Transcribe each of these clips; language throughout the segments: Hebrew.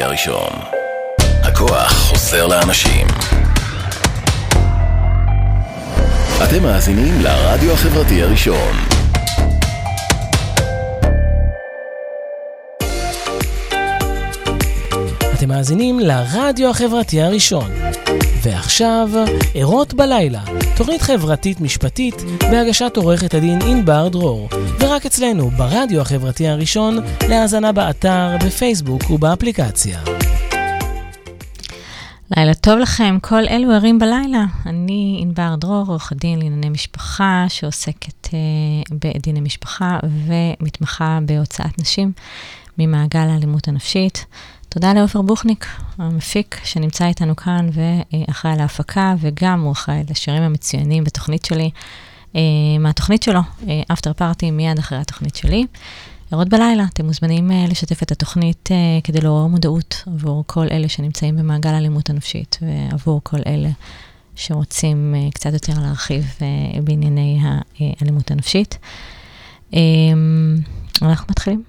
החברתי הראשון. הכוח חוזר לאנשים. אתם מאזינים לרדיו החברתי הראשון. אתם מאזינים לרדיו החברתי הראשון. ועכשיו, ערות בלילה, תוכנית חברתית משפטית בהגשת עורכת הדין ענבר דרור, ורק אצלנו, ברדיו החברתי הראשון, להאזנה באתר, בפייסבוק ובאפליקציה. לילה טוב לכם, כל אלו ערים בלילה. אני ענבר דרור, עורכת דין לענייני משפחה, שעוסקת uh, בדיני משפחה ומתמחה בהוצאת נשים ממעגל האלימות הנפשית. תודה לעופר בוכניק, המפיק, שנמצא איתנו כאן ואחראי על ההפקה, וגם הוא אחראי לשירים המצוינים בתוכנית שלי, אה, מהתוכנית שלו, אפטר פארטי, מיד אחרי התוכנית שלי. ערות בלילה, אתם מוזמנים אה, לשתף את התוכנית אה, כדי לעורר מודעות עבור כל אלה שנמצאים במעגל האלימות הנפשית, ועבור כל אלה שרוצים קצת יותר להרחיב בענייני האלימות הנפשית. אנחנו מתחילים.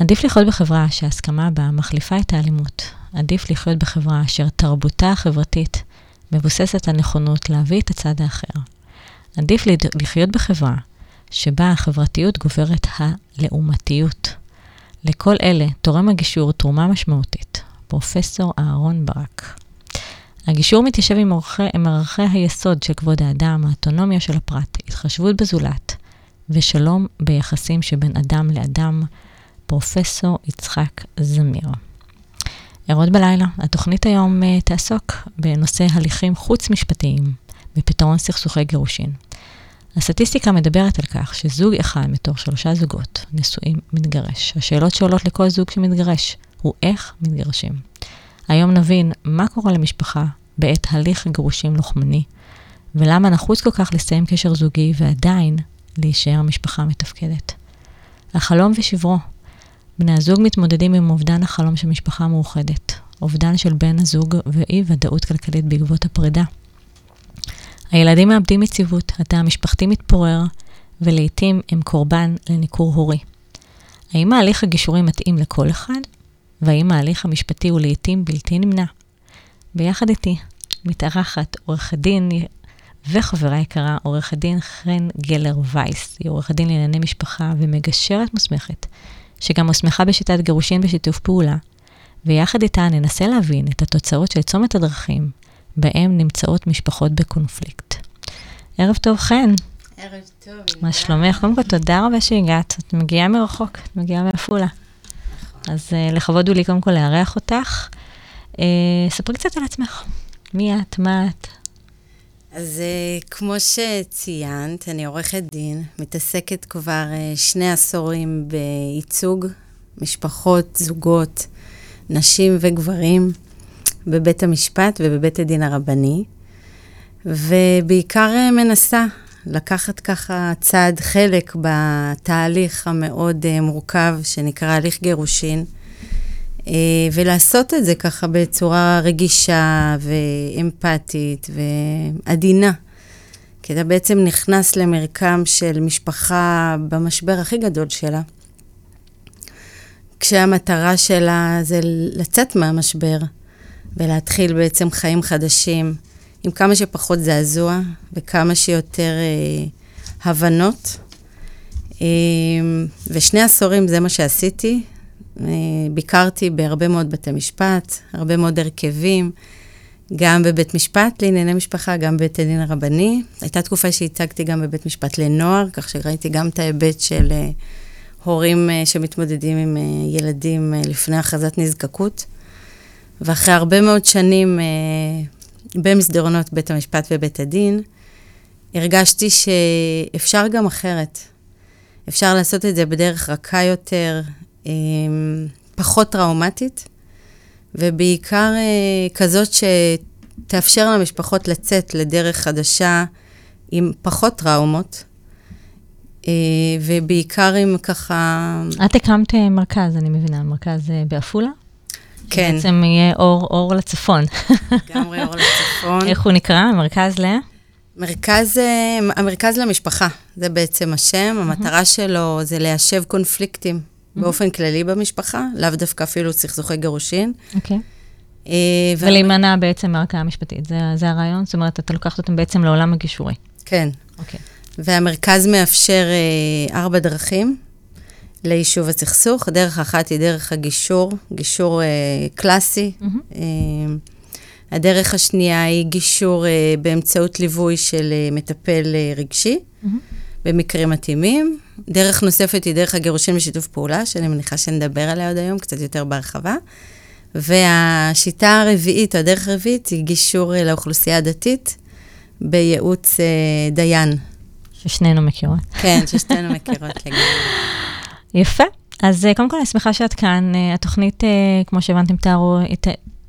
עדיף לחיות בחברה שההסכמה בה מחליפה את האלימות. עדיף לחיות בחברה אשר תרבותה החברתית מבוססת על נכונות להביא את הצד האחר. עדיף לחיות בחברה שבה החברתיות גוברת הלעומתיות. לכל אלה תורם הגישור תרומה משמעותית. פרופסור אהרון ברק. הגישור מתיישב עם עם ערכי היסוד של כבוד האדם, האוטונומיה של הפרט, התחשבות בזולת ושלום ביחסים שבין אדם לאדם, פרופסור יצחק זמיר. ערות בלילה, התוכנית היום uh, תעסוק בנושא הליכים חוץ-משפטיים בפתרון סכסוכי גירושין. הסטטיסטיקה מדברת על כך שזוג אחד מתוך שלושה זוגות נשואים מתגרש. השאלות שעולות לכל זוג שמתגרש הוא איך מתגרשים. היום נבין מה קורה למשפחה בעת הליך גירושים לוחמני, ולמה נחוץ כל כך לסיים קשר זוגי ועדיין להישאר משפחה מתפקדת. החלום ושברו בני הזוג מתמודדים עם אובדן החלום של משפחה מאוחדת, אובדן של בן הזוג ואי ודאות כלכלית בעקבות הפרידה. הילדים מאבדים יציבות, התא המשפחתי מתפורר, ולעיתים הם קורבן לניכור הורי. האם ההליך הגישורי מתאים לכל אחד? והאם ההליך המשפטי הוא לעיתים בלתי נמנע? ביחד איתי מתארחת עורכת דין וחברה יקרה, עורכת דין חן גלר וייס, היא עורכת דין לענייני משפחה ומגשרת מוסמכת שגם הוסמכה בשיטת גירושין בשיתוף פעולה, ויחד איתה ננסה להבין את התוצאות של צומת הדרכים בהם נמצאות משפחות בקונפליקט. ערב טוב, חן. ערב טוב. מה שלומך? קודם כל, תודה רבה שהגעת. את מגיעה מרחוק, את מגיעה מעפולה. אז uh, לכבוד הוא לי קודם כל לארח אותך. Uh, ספרי קצת על עצמך. מי את? מה את? אז uh, כמו שציינת, אני עורכת דין, מתעסקת כבר uh, שני עשורים בייצוג משפחות, זוגות, נשים וגברים בבית המשפט ובבית הדין הרבני, ובעיקר uh, מנסה לקחת ככה צעד חלק בתהליך המאוד מורכב שנקרא הליך גירושין. אה, ולעשות את זה ככה בצורה רגישה ואמפתית ועדינה. כי אתה בעצם נכנס למרקם של משפחה במשבר הכי גדול שלה, כשהמטרה שלה זה לצאת מהמשבר ולהתחיל בעצם חיים חדשים, עם כמה שפחות זעזוע וכמה שיותר אה, הבנות. אה, ושני עשורים זה מה שעשיתי, ביקרתי בהרבה מאוד בתי משפט, הרבה מאוד הרכבים, גם בבית משפט לענייני משפחה, גם בבית הדין הרבני. הייתה תקופה שהצגתי גם בבית משפט לנוער, כך שראיתי גם את ההיבט של uh, הורים uh, שמתמודדים עם ילדים לפני הכרזת נזקקות. ואחרי הרבה מאוד שנים במסדרונות בית המשפט ובית הדין, הרגשתי שאפשר גם אחרת. אפשר לעשות את זה בדרך רכה יותר, פחות טראומטית, ובעיקר אה, כזאת שתאפשר למשפחות לצאת לדרך חדשה עם פחות טראומות, אה, ובעיקר עם ככה... את הקמת אה, מרכז, אני מבינה, מרכז בעפולה? כן. בעצם יהיה אור, אור לצפון. לגמרי אור לצפון. איך הוא נקרא? מרכז ל? מרכז, המרכז למשפחה, זה בעצם השם. המטרה שלו זה ליישב קונפליקטים באופן כללי במשפחה, לאו דווקא אפילו סכסוכי גירושין. אוקיי. אה, ולהימנע בעצם מהערכאה המשפטית, זה, זה הרעיון? זאת אומרת, אתה לוקחת אותם בעצם לעולם הגישורי. כן. אוקיי. והמרכז מאפשר אה, ארבע דרכים ליישוב הסכסוך. דרך אחת היא דרך הגישור, גישור אה, קלאסי. מהמם. אה, הדרך השנייה היא גישור אה, באמצעות ליווי של אה, מטפל אה, רגשי, מהמם. במקרים מתאימים. דרך נוספת היא דרך הגירושין בשיתוף פעולה, שאני מניחה שנדבר עליה עוד היום, קצת יותר בהרחבה. והשיטה הרביעית, או הדרך הרביעית, היא גישור אה, לאוכלוסייה הדתית בייעוץ אה, דיין. ששנינו מכירות. כן, ששתינו מכירות לגמרי. יפה. אז אה, קודם כל, אני שמחה שאת כאן. אה, התוכנית, כמו שהבנתם, תארו,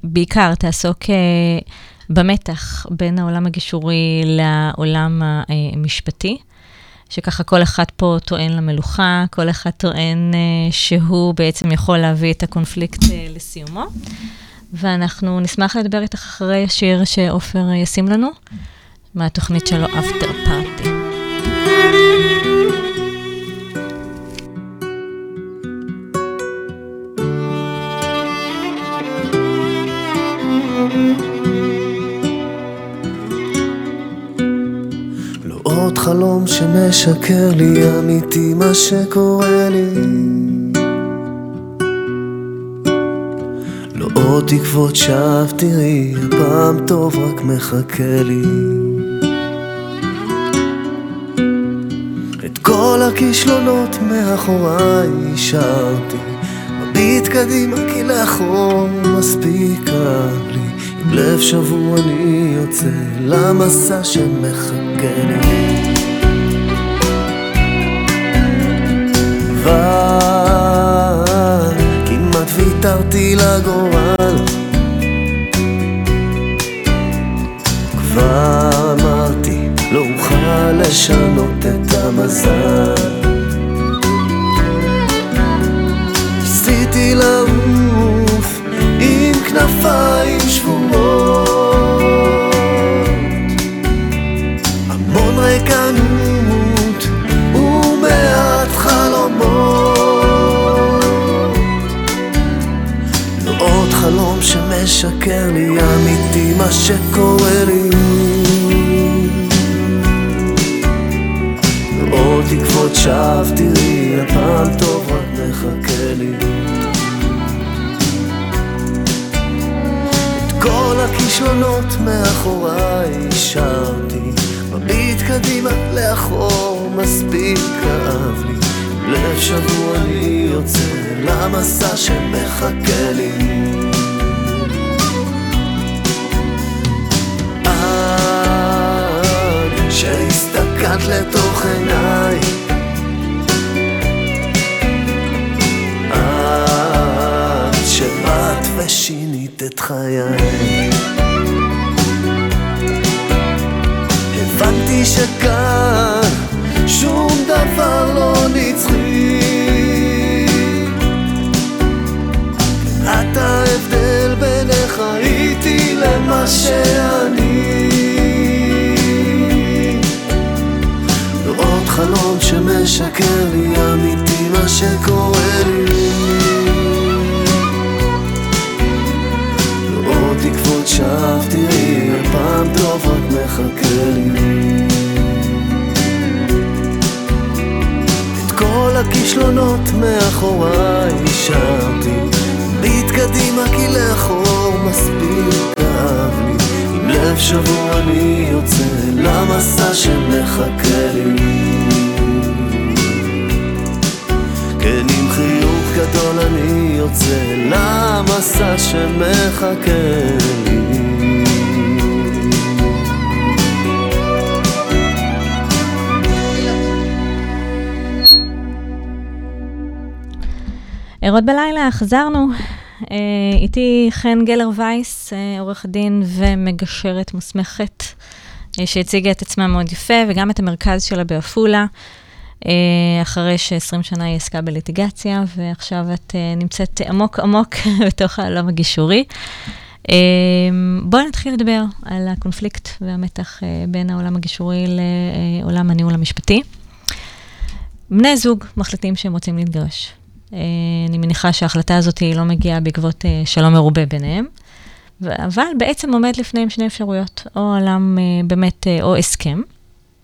בעיקר תעסוק במתח בין העולם הגישורי לעולם המשפטי, שככה כל אחד פה טוען למלוכה, כל אחד טוען אה, שהוא בעצם יכול להביא את הקונפליקט אה, לסיומו. ואנחנו נשמח לדבר איתך אחרי השיר שעופר אה, ישים לנו, מהתוכנית שלו, אפטר פארטי. לא עוד חלום שמשקר לי, אמיתי מה שקורה לי. לא עוד תקוות שווא, תראי, הפעם טוב רק מחכה לי. את כל הכישלונות מאחוריי השארתי, מביט קדימה כי לאחור מספיק רב לי. עם לב שבור אני יוצא למסע שמחכה לי. כבר כמעט ויתרתי לגורל כבר אמרתי לא אוכל לשנות את המזל כנפיים שבורות המון ריקנות ומעט חלומות. לא עוד חלום שמשקר לי אמיתי מה שקורה לי. לא תקוות שווא תראי הפעם טוב הכישלונות מאחוריי השארתי מביט קדימה לאחור מספיק כאב לי. לב שבור אני יוצא למסע שמחכה לי. עד שהסתכלת לתוך עיניי. עד שבאת ושינית את חיי חזרנו. אה, איתי חן גלר וייס, אה, עורך דין ומגשרת מוסמכת, אה, שהציגה את עצמה מאוד יפה, וגם את המרכז שלה בעפולה, אחרי ש-20 שנה היא עסקה בליטיגציה, ועכשיו את נמצאת עמוק עמוק בתוך העולם הגישורי. בואי נתחיל לדבר על הקונפליקט והמתח בין העולם הגישורי לעולם הניהול המשפטי. בני זוג מחליטים שהם רוצים להתגרש. אני מניחה שההחלטה הזאת לא מגיעה בעקבות שלום מרובה ביניהם. אבל בעצם עומד לפניהם שני אפשרויות, או עולם באמת, או הסכם,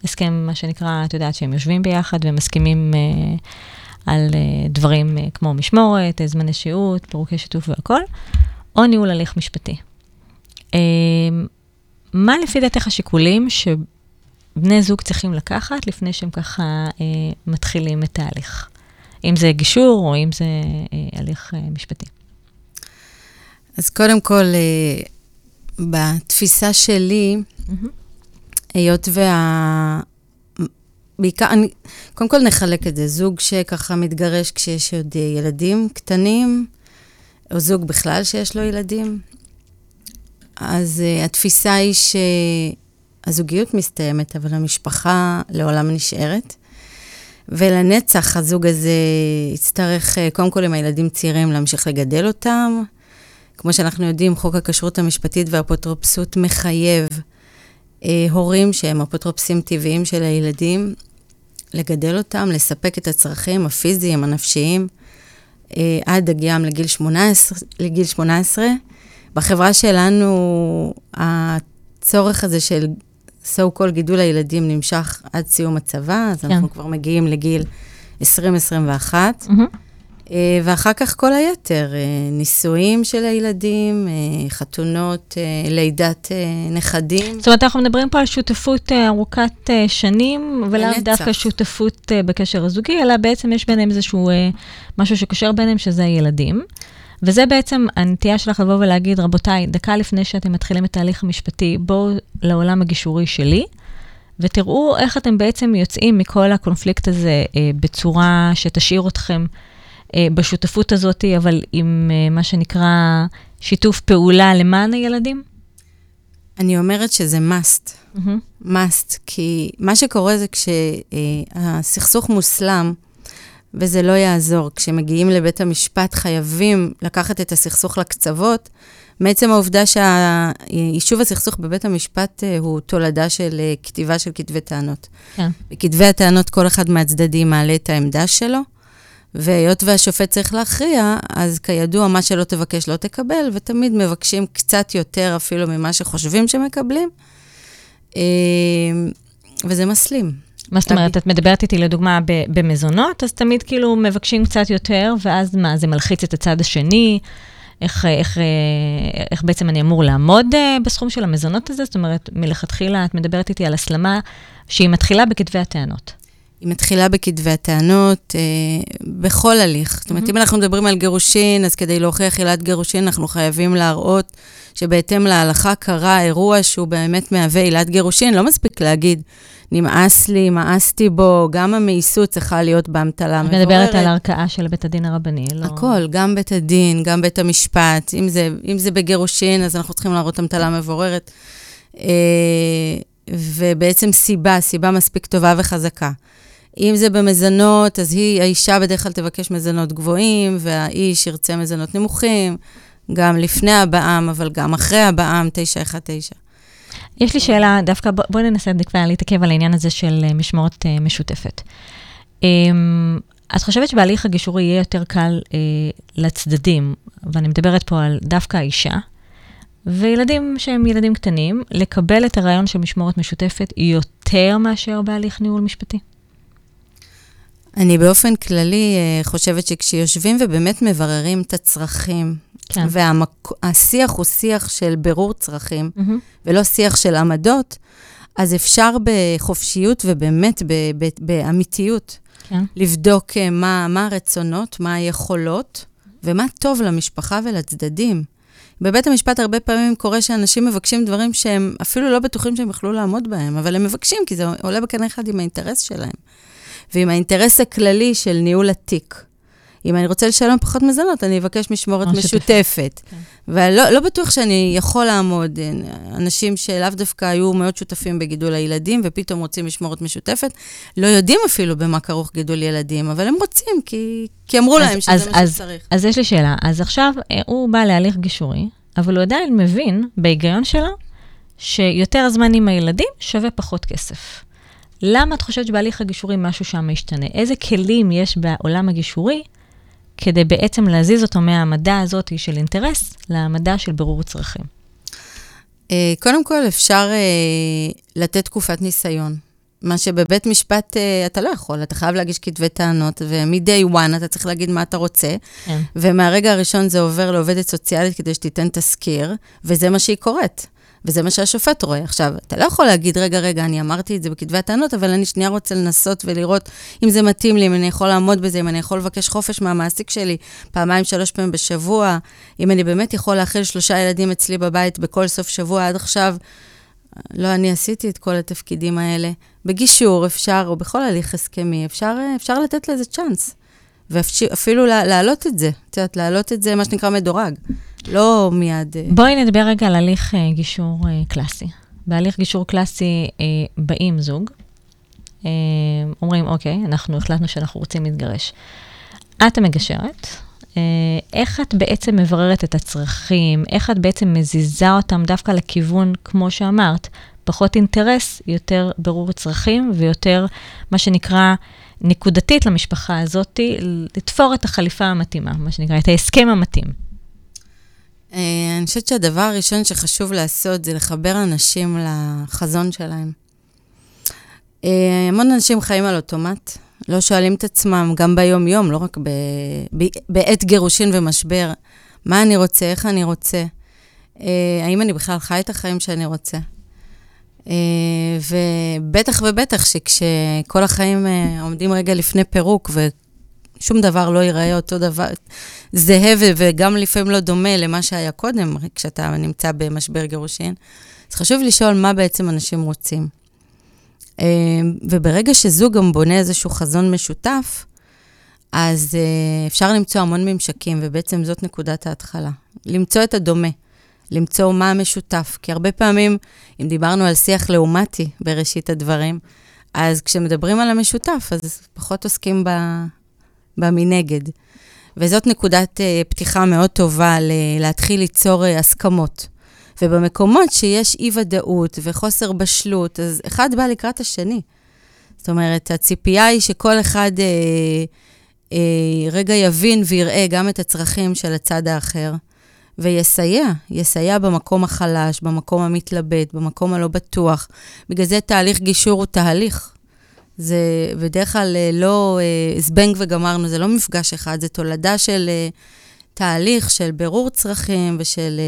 הסכם, מה שנקרא, את יודעת, שהם יושבים ביחד ומסכימים על דברים כמו משמורת, זמני שהות, פירוקי שיתוף והכול, או ניהול הליך משפטי. מה לפי דעתך השיקולים שבני זוג צריכים לקחת לפני שהם ככה אה, מתחילים את ההליך? אם זה גישור או אם זה אה, הליך אה, משפטי. אז קודם כל, אה, בתפיסה שלי, mm-hmm. היות וה... בעיקר, אני, קודם כל נחלק את זה, זוג שככה מתגרש כשיש עוד ילדים קטנים, או זוג בכלל שיש לו ילדים, אז uh, התפיסה היא שהזוגיות מסתיימת, אבל המשפחה לעולם נשארת. ולנצח הזוג הזה יצטרך, uh, קודם כל עם הילדים צעירים, להמשיך לגדל אותם. כמו שאנחנו יודעים, חוק הכשרות המשפטית והאפוטרופסות מחייב uh, הורים שהם אפוטרופסים טבעיים של הילדים, לגדל אותם, לספק את הצרכים הפיזיים, הנפשיים, uh, עד הגיעם לגיל 18, לגיל 18 בחברה שלנו, הצורך הזה של so called גידול הילדים נמשך עד סיום הצבא, אז כן. אנחנו כבר מגיעים לגיל 2021. Mm-hmm. אה, ואחר כך כל היתר, אה, נישואים של הילדים, אה, חתונות, לידת נכדים. זאת אומרת, אנחנו מדברים פה על שותפות ארוכת שנים, ולאו דווקא שותפות בקשר הזוגי, אלא בעצם יש ביניהם איזשהו משהו שקושר ביניהם, שזה הילדים. וזה בעצם הנטייה שלך לבוא ולהגיד, רבותיי, דקה לפני שאתם מתחילים את ההליך המשפטי, בואו לעולם הגישורי שלי, ותראו איך אתם בעצם יוצאים מכל הקונפליקט הזה אה, בצורה שתשאיר אתכם אה, בשותפות הזאת, אבל עם אה, מה שנקרא שיתוף פעולה למען הילדים. אני אומרת שזה must. Mm-hmm. must, כי מה שקורה זה כשהסכסוך אה, מוסלם, וזה לא יעזור. כשמגיעים לבית המשפט חייבים לקחת את הסכסוך לקצוות. מעצם העובדה שיישוב הסכסוך בבית המשפט אה, הוא תולדה של אה, כתיבה של כתבי טענות. כן. בכתבי הטענות כל אחד מהצדדים מעלה את העמדה שלו, והיות והשופט צריך להכריע, אז כידוע, מה שלא תבקש לא תקבל, ותמיד מבקשים קצת יותר אפילו ממה שחושבים שמקבלים, אה, וזה מסלים. מה זאת אומרת? את מדברת איתי לדוגמה במזונות, אז תמיד כאילו מבקשים קצת יותר, ואז מה, זה מלחיץ את הצד השני? איך, איך, איך בעצם אני אמור לעמוד אה, בסכום של המזונות הזה? זאת אומרת, מלכתחילה את מדברת איתי על הסלמה שהיא מתחילה בכתבי הטענות. היא מתחילה בכתבי הטענות, אה, בכל הליך. זאת אומרת, mm-hmm. אם אנחנו מדברים על גירושין, אז כדי להוכיח עילת גירושין, אנחנו חייבים להראות שבהתאם להלכה קרה אירוע שהוא באמת מהווה עילת גירושין. לא מספיק להגיד, נמאס לי, מאסתי בו, גם המאיסות צריכה להיות באמתלה מבוררת. את מדברת על ערכאה של בית הדין הרבני, לא? הכל, גם בית הדין, גם בית המשפט. אם זה, אם זה בגירושין, אז אנחנו צריכים להראות אמתלה מבוררת. אה, ובעצם סיבה, סיבה מספיק טובה וחזקה. אם זה במזונות, אז היא, האישה בדרך כלל תבקש מזונות גבוהים, והאיש ירצה מזונות נמוכים, גם לפני הבעם, אבל גם אחרי הבעם, 919. יש לי שאלה, דווקא בואי בוא ננסה דקה להתעכב על העניין הזה של אה, משמורת uh, משותפת. Um, את חושבת שבהליך הגישורי יהיה יותר קל uh, לצדדים, ואני מדברת פה על דווקא האישה, וילדים שהם ילדים קטנים, לקבל את הרעיון של משמורת משותפת יותר מאשר בהליך ניהול משפטי? אני באופן כללי חושבת שכשיושבים ובאמת מבררים את הצרכים כן. והשיח הוא שיח של בירור צרכים, mm-hmm. ולא שיח של עמדות, אז אפשר בחופשיות ובאמת באמיתיות כן. לבדוק אה, מה, מה הרצונות, מה היכולות, ומה טוב למשפחה ולצדדים. בבית המשפט הרבה פעמים קורה שאנשים מבקשים דברים שהם אפילו לא בטוחים שהם יוכלו לעמוד בהם, אבל הם מבקשים כי זה עולה בקנה אחד עם האינטרס שלהם. ועם האינטרס הכללי של ניהול התיק. אם אני רוצה לשלם פחות מזונות, אני אבקש משמורת משותפת. כן. ולא לא בטוח שאני יכול לעמוד. אנשים שלאו דווקא היו מאוד שותפים בגידול הילדים, ופתאום רוצים משמורת משותפת, לא יודעים אפילו במה כרוך גידול ילדים, אבל הם רוצים, כי, כי אמרו אז, להם שזה אז, מה אז, שצריך. אז יש לי שאלה. אז עכשיו אה, הוא בא להליך גישורי, אבל הוא עדיין מבין, בהיגיון שלו, שיותר זמן עם הילדים שווה פחות כסף. למה את חושבת שבהליך הגישורי משהו שם משתנה? איזה כלים יש בעולם הגישורי כדי בעצם להזיז אותו מהעמדה הזאת של אינטרס לעמדה של בירור צרכים? אה, קודם כל, אפשר אה, לתת תקופת ניסיון. מה שבבית משפט אה, אתה לא יכול, אתה חייב להגיש כתבי טענות, ומ-day one אתה צריך להגיד מה אתה רוצה, כן. ומהרגע הראשון זה עובר לעובדת סוציאלית כדי שתיתן תזכיר, וזה מה שהיא קוראת. וזה מה שהשופט רואה. עכשיו, אתה לא יכול להגיד, רגע, רגע, אני אמרתי את זה בכתבי הטענות, אבל אני שנייה רוצה לנסות ולראות אם זה מתאים לי, אם אני יכול לעמוד בזה, אם אני יכול לבקש חופש מהמעסיק שלי פעמיים, שלוש פעמים בשבוע, אם אני באמת יכול להכיל שלושה ילדים אצלי בבית בכל סוף שבוע עד עכשיו. לא אני עשיתי את כל התפקידים האלה. בגישור אפשר, או בכל הליך הסכמי, אפשר, אפשר לתת לזה צ'אנס. ואפילו להעלות את זה, את יודעת, להעלות את זה, מה שנקרא מדורג. לא מיד... אה, בואי נדבר רגע על הליך uh, גישור uh, קלאסי. בהליך גישור קלאסי באים זוג, אומרים, אוקיי, אנחנו החלטנו שאנחנו רוצים להתגרש. את המגשרת, איך את בעצם מבררת את הצרכים, איך את בעצם מזיזה אותם דווקא לכיוון, כמו שאמרת, פחות אינטרס, יותר ברור צרכים ויותר, מה שנקרא, נקודתית למשפחה הזאת, לתפור את החליפה המתאימה, מה שנקרא, את ההסכם המתאים. אה, אני חושבת שהדבר הראשון שחשוב לעשות זה לחבר אנשים לחזון שלהם. אה, המון אנשים חיים על אוטומט, לא שואלים את עצמם, גם ביום-יום, לא רק ב... ב... בעת גירושין ומשבר, מה אני רוצה, איך אני רוצה, אה, האם אני בכלל חי את החיים שאני רוצה. ובטח ובטח שכשכל החיים עומדים רגע לפני פירוק, שום דבר לא ייראה אותו דבר, זהה וגם לפעמים לא דומה למה שהיה קודם, כשאתה נמצא במשבר גירושין. אז חשוב לשאול מה בעצם אנשים רוצים. אה, וברגע שזוג גם בונה איזשהו חזון משותף, אז אה, אפשר למצוא המון ממשקים, ובעצם זאת נקודת ההתחלה. למצוא את הדומה, למצוא מה המשותף. כי הרבה פעמים, אם דיברנו על שיח לעומתי בראשית הדברים, אז כשמדברים על המשותף, אז פחות עוסקים ב, במנגד. וזאת נקודת uh, פתיחה מאוד טובה ל- להתחיל ליצור uh, הסכמות. ובמקומות שיש אי-ודאות וחוסר בשלות, אז אחד בא לקראת השני. זאת אומרת, הציפייה היא שכל אחד אה, אה, רגע יבין ויראה גם את הצרכים של הצד האחר, ויסייע, יסייע במקום החלש, במקום המתלבט, במקום הלא בטוח. בגלל זה תהליך גישור הוא תהליך. זה בדרך כלל אה, לא אה, זבנג וגמרנו, זה לא מפגש אחד, זה תולדה של אה, תהליך של בירור צרכים ושל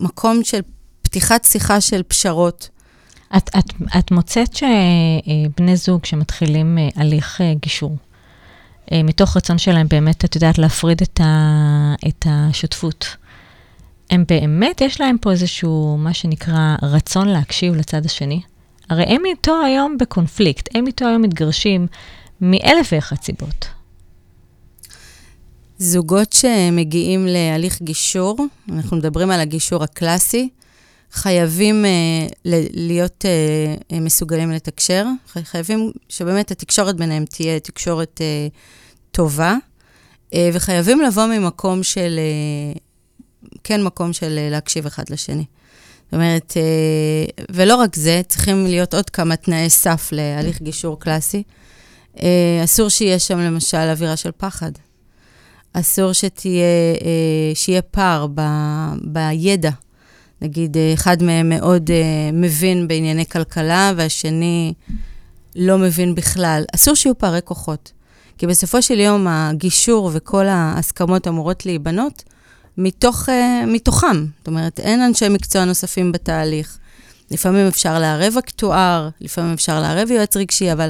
מקום של פתיחת שיחה של פשרות. את, את, את מוצאת שבני זוג שמתחילים הליך גישור, מתוך רצון שלהם באמת, את יודעת, להפריד את, ה, את השותפות, הם באמת, יש להם פה איזשהו, מה שנקרא, רצון להקשיב לצד השני? הרי הם איתו היום בקונפליקט, הם איתו היום מתגרשים מאלף ואחת סיבות. זוגות שמגיעים להליך גישור, אנחנו מדברים על הגישור הקלאסי, חייבים uh, להיות uh, מסוגלים לתקשר, חייבים שבאמת התקשורת ביניהם תהיה תקשורת טובה, וחייבים לבוא ממקום של, כן מקום של להקשיב אחד לשני. זאת אומרת, אה, ולא רק זה, צריכים להיות עוד כמה תנאי סף להליך גישור קלאסי. אה, אסור שיהיה שם למשל אווירה של פחד. אסור שתהיה, אה, שיהיה פער ב, בידע. נגיד, אחד מהם מאוד מבין בענייני כלכלה, והשני לא מבין בכלל. אסור שיהיו פערי כוחות. כי בסופו של יום הגישור וכל ההסכמות אמורות להיבנות מתוך, uh, מתוכם. זאת אומרת, אין אנשי מקצוע נוספים בתהליך. לפעמים אפשר לערב אקטואר, לפעמים אפשר לערב יועץ רגשי, אבל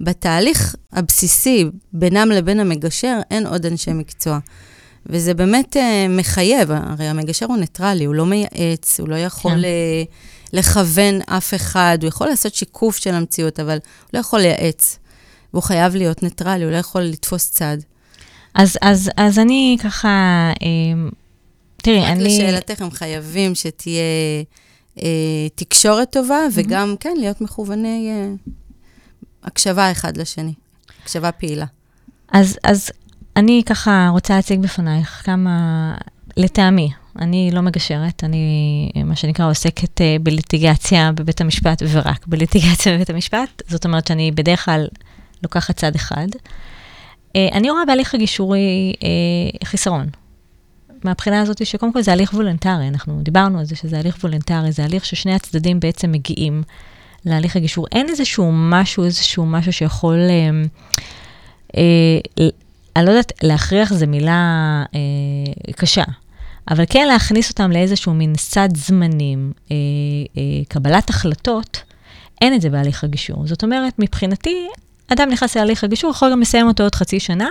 בתהליך הבסיסי בינם לבין המגשר אין עוד אנשי מקצוע. וזה באמת uh, מחייב, הרי המגשר הוא ניטרלי, הוא לא מייעץ, הוא לא יכול כן. uh, לכוון אף אחד, הוא יכול לעשות שיקוף של המציאות, אבל הוא לא יכול לייעץ. והוא חייב להיות ניטרלי, הוא לא יכול לתפוס צד. אז, אז, אז אני ככה... אה, תראי, רק אני... רק לשאלתך, הם חייבים שתהיה אה, תקשורת טובה, mm-hmm. וגם, כן, להיות מכווני אה, הקשבה אחד לשני, הקשבה פעילה. אז, אז אני ככה רוצה להציג בפנייך כמה, לטעמי, אני לא מגשרת, אני מה שנקרא עוסקת uh, בליטיגציה בבית המשפט, ורק בליטיגציה בבית המשפט. זאת אומרת שאני בדרך כלל לוקחת צד אחד. אה, אני רואה בהליך הגישורי אה, חיסרון. מהבחינה הזאת שקודם כל זה הליך וולונטרי, אנחנו דיברנו על זה שזה הליך וולונטרי, זה הליך ששני הצדדים בעצם מגיעים להליך הגישור. אין איזשהו משהו, איזשהו משהו שיכול, אה, אה, אני לא יודעת, להכריח זו מילה אה, קשה, אבל כן להכניס אותם לאיזשהו מין סד זמנים, אה, אה, קבלת החלטות, אין את זה בהליך הגישור. זאת אומרת, מבחינתי, אדם נכנס להליך הגישור, יכול גם לסיים אותו עוד חצי שנה,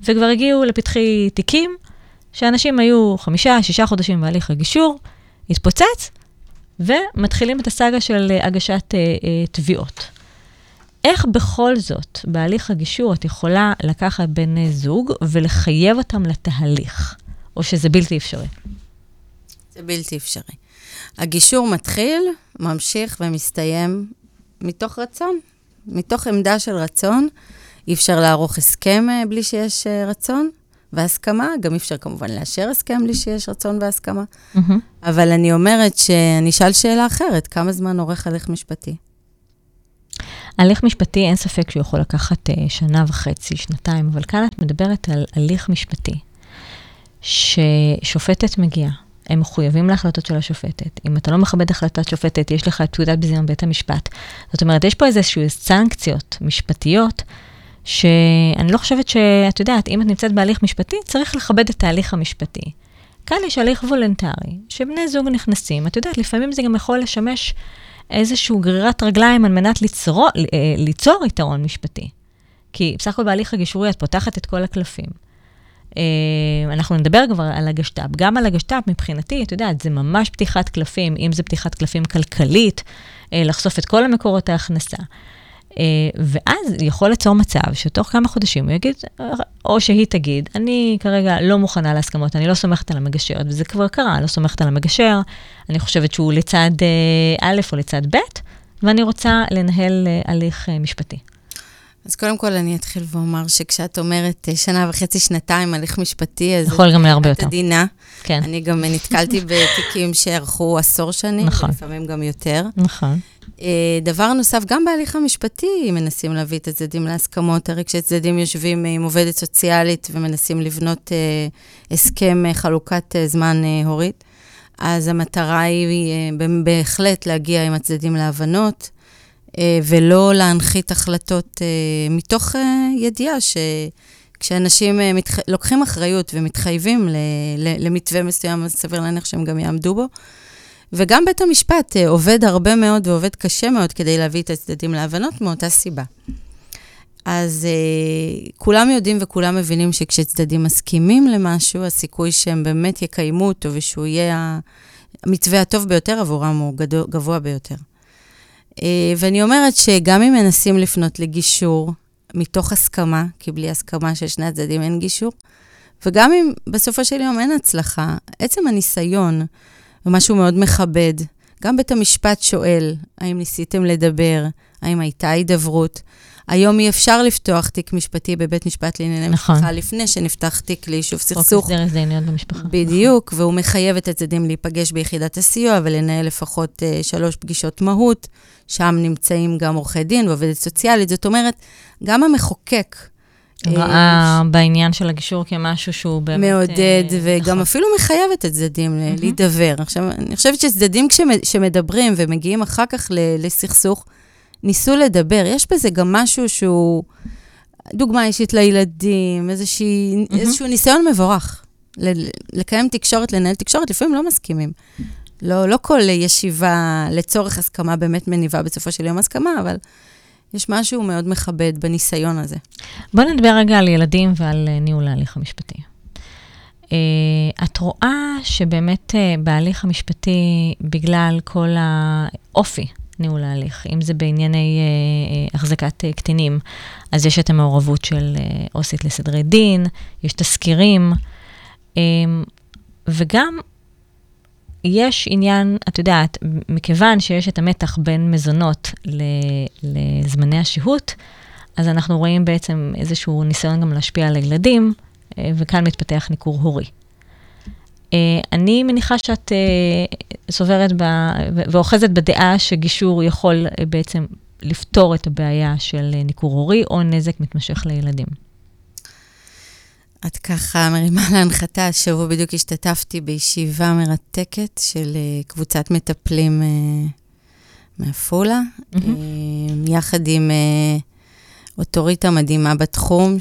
וכבר הגיעו לפתחי תיקים, שאנשים היו חמישה, שישה חודשים בהליך הגישור, התפוצץ, ומתחילים את הסאגה של אה, הגשת אה, אה, תביעות. איך בכל זאת, בהליך הגישור, את יכולה לקחת בני זוג ולחייב אותם לתהליך, או שזה בלתי אפשרי? זה בלתי אפשרי. הגישור מתחיל, ממשיך ומסתיים מתוך רצון, מתוך עמדה של רצון. אי אפשר לערוך הסכם אה, בלי שיש אה, רצון והסכמה, גם אי אפשר כמובן לאשר הסכם בלי שיש רצון והסכמה. Mm-hmm. אבל אני אומרת שאני אשאל שאלה אחרת, כמה זמן עורך הליך משפטי? הליך משפטי, אין ספק שהוא יכול לקחת uh, שנה וחצי, שנתיים, אבל כאן את מדברת על הליך משפטי, ששופטת מגיעה, הם מחויבים להחלטות של השופטת. אם אתה לא מכבד החלטת שופטת, יש לך את פקודת ביזיון בית המשפט. זאת אומרת, יש פה איזשהו סנקציות משפטיות, שאני לא חושבת שאת יודעת, אם את נמצאת בהליך משפטי, צריך לכבד את ההליך המשפטי. כאן יש הליך וולנטרי, שבני זוג נכנסים, את יודעת, לפעמים זה גם יכול לשמש איזושהי גרירת רגליים על מנת ליצור, אה, ליצור יתרון משפטי. כי בסך הכל בהליך הגישורי את פותחת את כל הקלפים. אה, אנחנו נדבר כבר על הגשת"פ. גם על הגשת"פ, מבחינתי, את יודעת, זה ממש פתיחת קלפים, אם זה פתיחת קלפים כלכלית, אה, לחשוף את כל המקורות ההכנסה. ואז יכול ליצור מצב שתוך כמה חודשים הוא יגיד, או שהיא תגיד, אני כרגע לא מוכנה להסכמות, אני לא סומכת על המגשרת, וזה כבר קרה, לא סומכת על המגשר, אני חושבת שהוא לצד א' או לצד ב', ואני רוצה לנהל הליך משפטי. אז קודם כל אני אתחיל ואומר שכשאת אומרת שנה וחצי, שנתיים, הליך משפטי, אז... יכול גם להרבה יותר. את עדינה. כן. אני גם נתקלתי בתיקים שארכו עשור שנים, נכון. ולפעמים גם יותר. נכון. דבר נוסף, גם בהליך המשפטי מנסים להביא את הצדדים להסכמות, הרי כשצדדים יושבים עם עובדת סוציאלית ומנסים לבנות אה, הסכם אה, חלוקת אה, זמן אה, הורית, אז המטרה היא אה, בהחלט להגיע עם הצדדים להבנות. אה, ולא להנחית החלטות אה, מתוך אה, ידיעה שכשאנשים מתח... לוקחים אחריות ומתחייבים ל... למתווה מסוים, אז סביר להניח שהם גם יעמדו בו. וגם בית המשפט עובד הרבה מאוד ועובד קשה מאוד כדי להביא את הצדדים להבנות מאותה סיבה. אז uh, כולם יודעים וכולם מבינים שכשצדדים מסכימים למשהו, הסיכוי שהם באמת יקיימו אותו ושהוא יהיה המתווה הטוב ביותר עבורם הוא גדול, גבוה ביותר. אה, ואני אומרת שגם אם מנסים לפנות לגישור מתוך הסכמה, כי בלי הסכמה של שני הצדדים אין גישור, וגם אם בסופו של יום אין הצלחה, עצם הניסיון הוא משהו מאוד מכבד. גם בית המשפט שואל, האם ניסיתם לדבר? האם הייתה הידברות? היום אי אפשר לפתוח תיק משפטי בבית משפט לענייני נכון. משפחה לפני שנפתח תיק ליישוב סכסוך. חוק הסדר הזדמנויות במשפחה. בדיוק, והוא מחייב את הצדדים להיפגש ביחידת הסיוע ולנהל לפחות uh, שלוש פגישות מהות, שם נמצאים גם עורכי דין ועובדת סוציאלית. זאת אומרת, גם המחוקק... אה, ראה בעניין של הגישור כמשהו שהוא באמת... מעודד, uh, וגם נכון. אפילו מחייב את הצדדים. להידבר. עכשיו, אני חושבת שצדדים כשמדברים ומגיעים אחר כך לסכסוך, ניסו לדבר. יש בזה גם משהו שהוא דוגמה אישית לילדים, איזושהי, mm-hmm. איזשהו ניסיון מבורך. לקיים תקשורת, לנהל תקשורת, לפעמים לא מסכימים. לא, לא כל ישיבה לצורך הסכמה באמת מניבה בסופו של יום הסכמה, אבל יש משהו מאוד מכבד בניסיון הזה. בואו נדבר רגע על ילדים ועל אה, ניהול ההליך המשפטי. Uh, את רואה שבאמת uh, בהליך המשפטי, בגלל כל האופי ניהול ההליך. אם זה בענייני אה, החזקת אה, קטינים, אז יש את המעורבות של אה, עו"סית לסדרי דין, יש תסקירים, אה, וגם יש עניין, את יודעת, מכיוון שיש את המתח בין מזונות לזמני השהות, אז אנחנו רואים בעצם איזשהו ניסיון גם להשפיע על הילדים, אה, וכאן מתפתח ניכור הורי. Uh, אני מניחה שאת uh, סוברת ב, ואוחזת בדעה שגישור יכול uh, בעצם לפתור את הבעיה של ניכור הורי או נזק מתמשך לילדים. את ככה מרימה להנחתה. השבוע בדיוק השתתפתי בישיבה מרתקת של אה, קבוצת מטפלים אה, מעפולה, mm-hmm. יחד עם אוטוריטה מדהימה בתחום,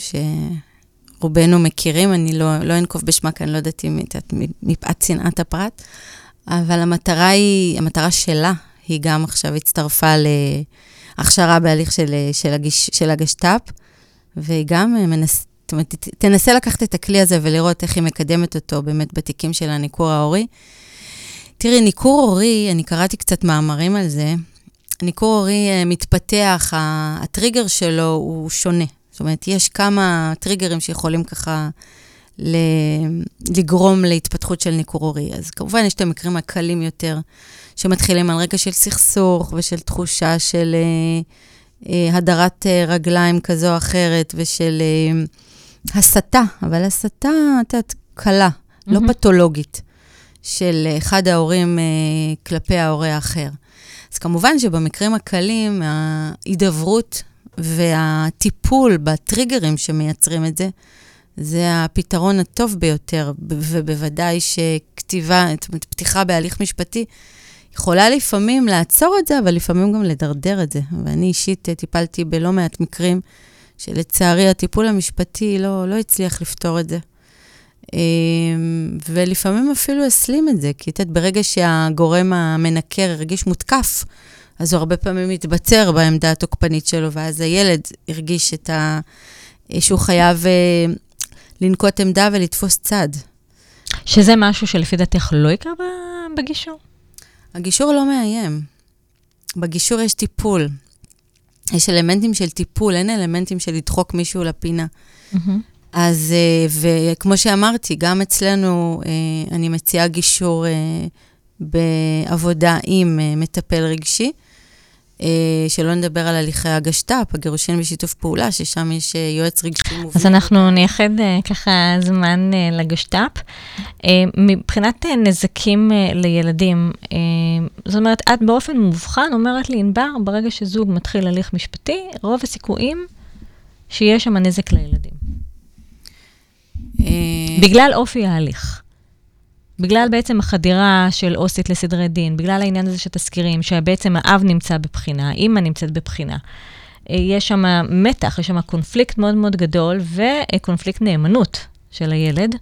שרובנו מכירים, אני לא, לא אנקוב בשמה, כי אני לא יודעת אם את מפאת צנעת הפרט, אבל המטרה היא, המטרה שלה, היא גם עכשיו הצטרפה להכשרה בהליך של, של, הגיש, של הגשת"פ, והיא גם מנס, זאת אומרת, תנסה לקחת את הכלי הזה ולראות איך היא מקדמת אותו באמת בתיקים של הניכור ההורי. תראי, ניכור הורי, אני קראתי קצת מאמרים על זה, ניכור הורי אה, מתפתח, הטריגר שלו הוא שונה. זאת אומרת, יש כמה טריגרים שיכולים ככה לגרום להתפתחות של ניכור הורי. אז כמובן, יש את המקרים הקלים יותר, שמתחילים על רקע של סכסוך ושל תחושה של אה, אה, הדרת אה, רגליים כזו או אחרת ושל אה, הסתה, אבל הסתה, את יודעת, קלה, mm-hmm. לא פתולוגית, של אחד ההורים אה, כלפי ההורה האחר. אז כמובן שבמקרים הקלים, ההידברות והטיפול בטריגרים שמייצרים את זה, זה הפתרון הטוב ביותר, ובוודאי שכתיבה, זאת אומרת, פתיחה בהליך משפטי, יכולה לפעמים לעצור את זה, אבל לפעמים גם לדרדר את זה. ואני אישית טיפלתי בלא מעט מקרים שלצערי הטיפול המשפטי לא, לא הצליח לפתור את זה. אמ, ולפעמים אפילו הסלים את זה, כי את יודעת, ברגע שהגורם המנקר הרגיש מותקף, אז הוא הרבה פעמים מתבצר בעמדה התוקפנית שלו, ואז הילד הרגיש את ה... שהוא חייב אה, לנקוט עמדה ולתפוס צד. שזה משהו שלפי דעתך לא יקרה בגישור? הגישור לא מאיים. בגישור יש טיפול. יש אלמנטים של טיפול, אין אלמנטים של לדחוק מישהו לפינה. Mm-hmm. אז, אה, וכמו שאמרתי, גם אצלנו אה, אני מציעה גישור בעבודה עם מטפל רגשי. שלא נדבר על הליכי הגשת"פ, הגירושין בשיתוף פעולה, ששם יש יועץ רגשי מוביל. אז אנחנו נייחד ככה זמן לגשת"פ. מבחינת נזקים לילדים, זאת אומרת, את באופן מובחן אומרת לי, ענבר, ברגע שזוג מתחיל הליך משפטי, רוב הסיכויים שיש שם נזק לילדים. אה, בגלל אופי ההליך. בגלל בעצם החדירה של עו"סית לסדרי דין, בגלל העניין הזה של תזכירים, שבעצם האב נמצא בבחינה, האימא נמצאת בבחינה. אה, יש שם מתח, יש שם קונפליקט מאוד מאוד גדול וקונפליקט נאמנות של הילד.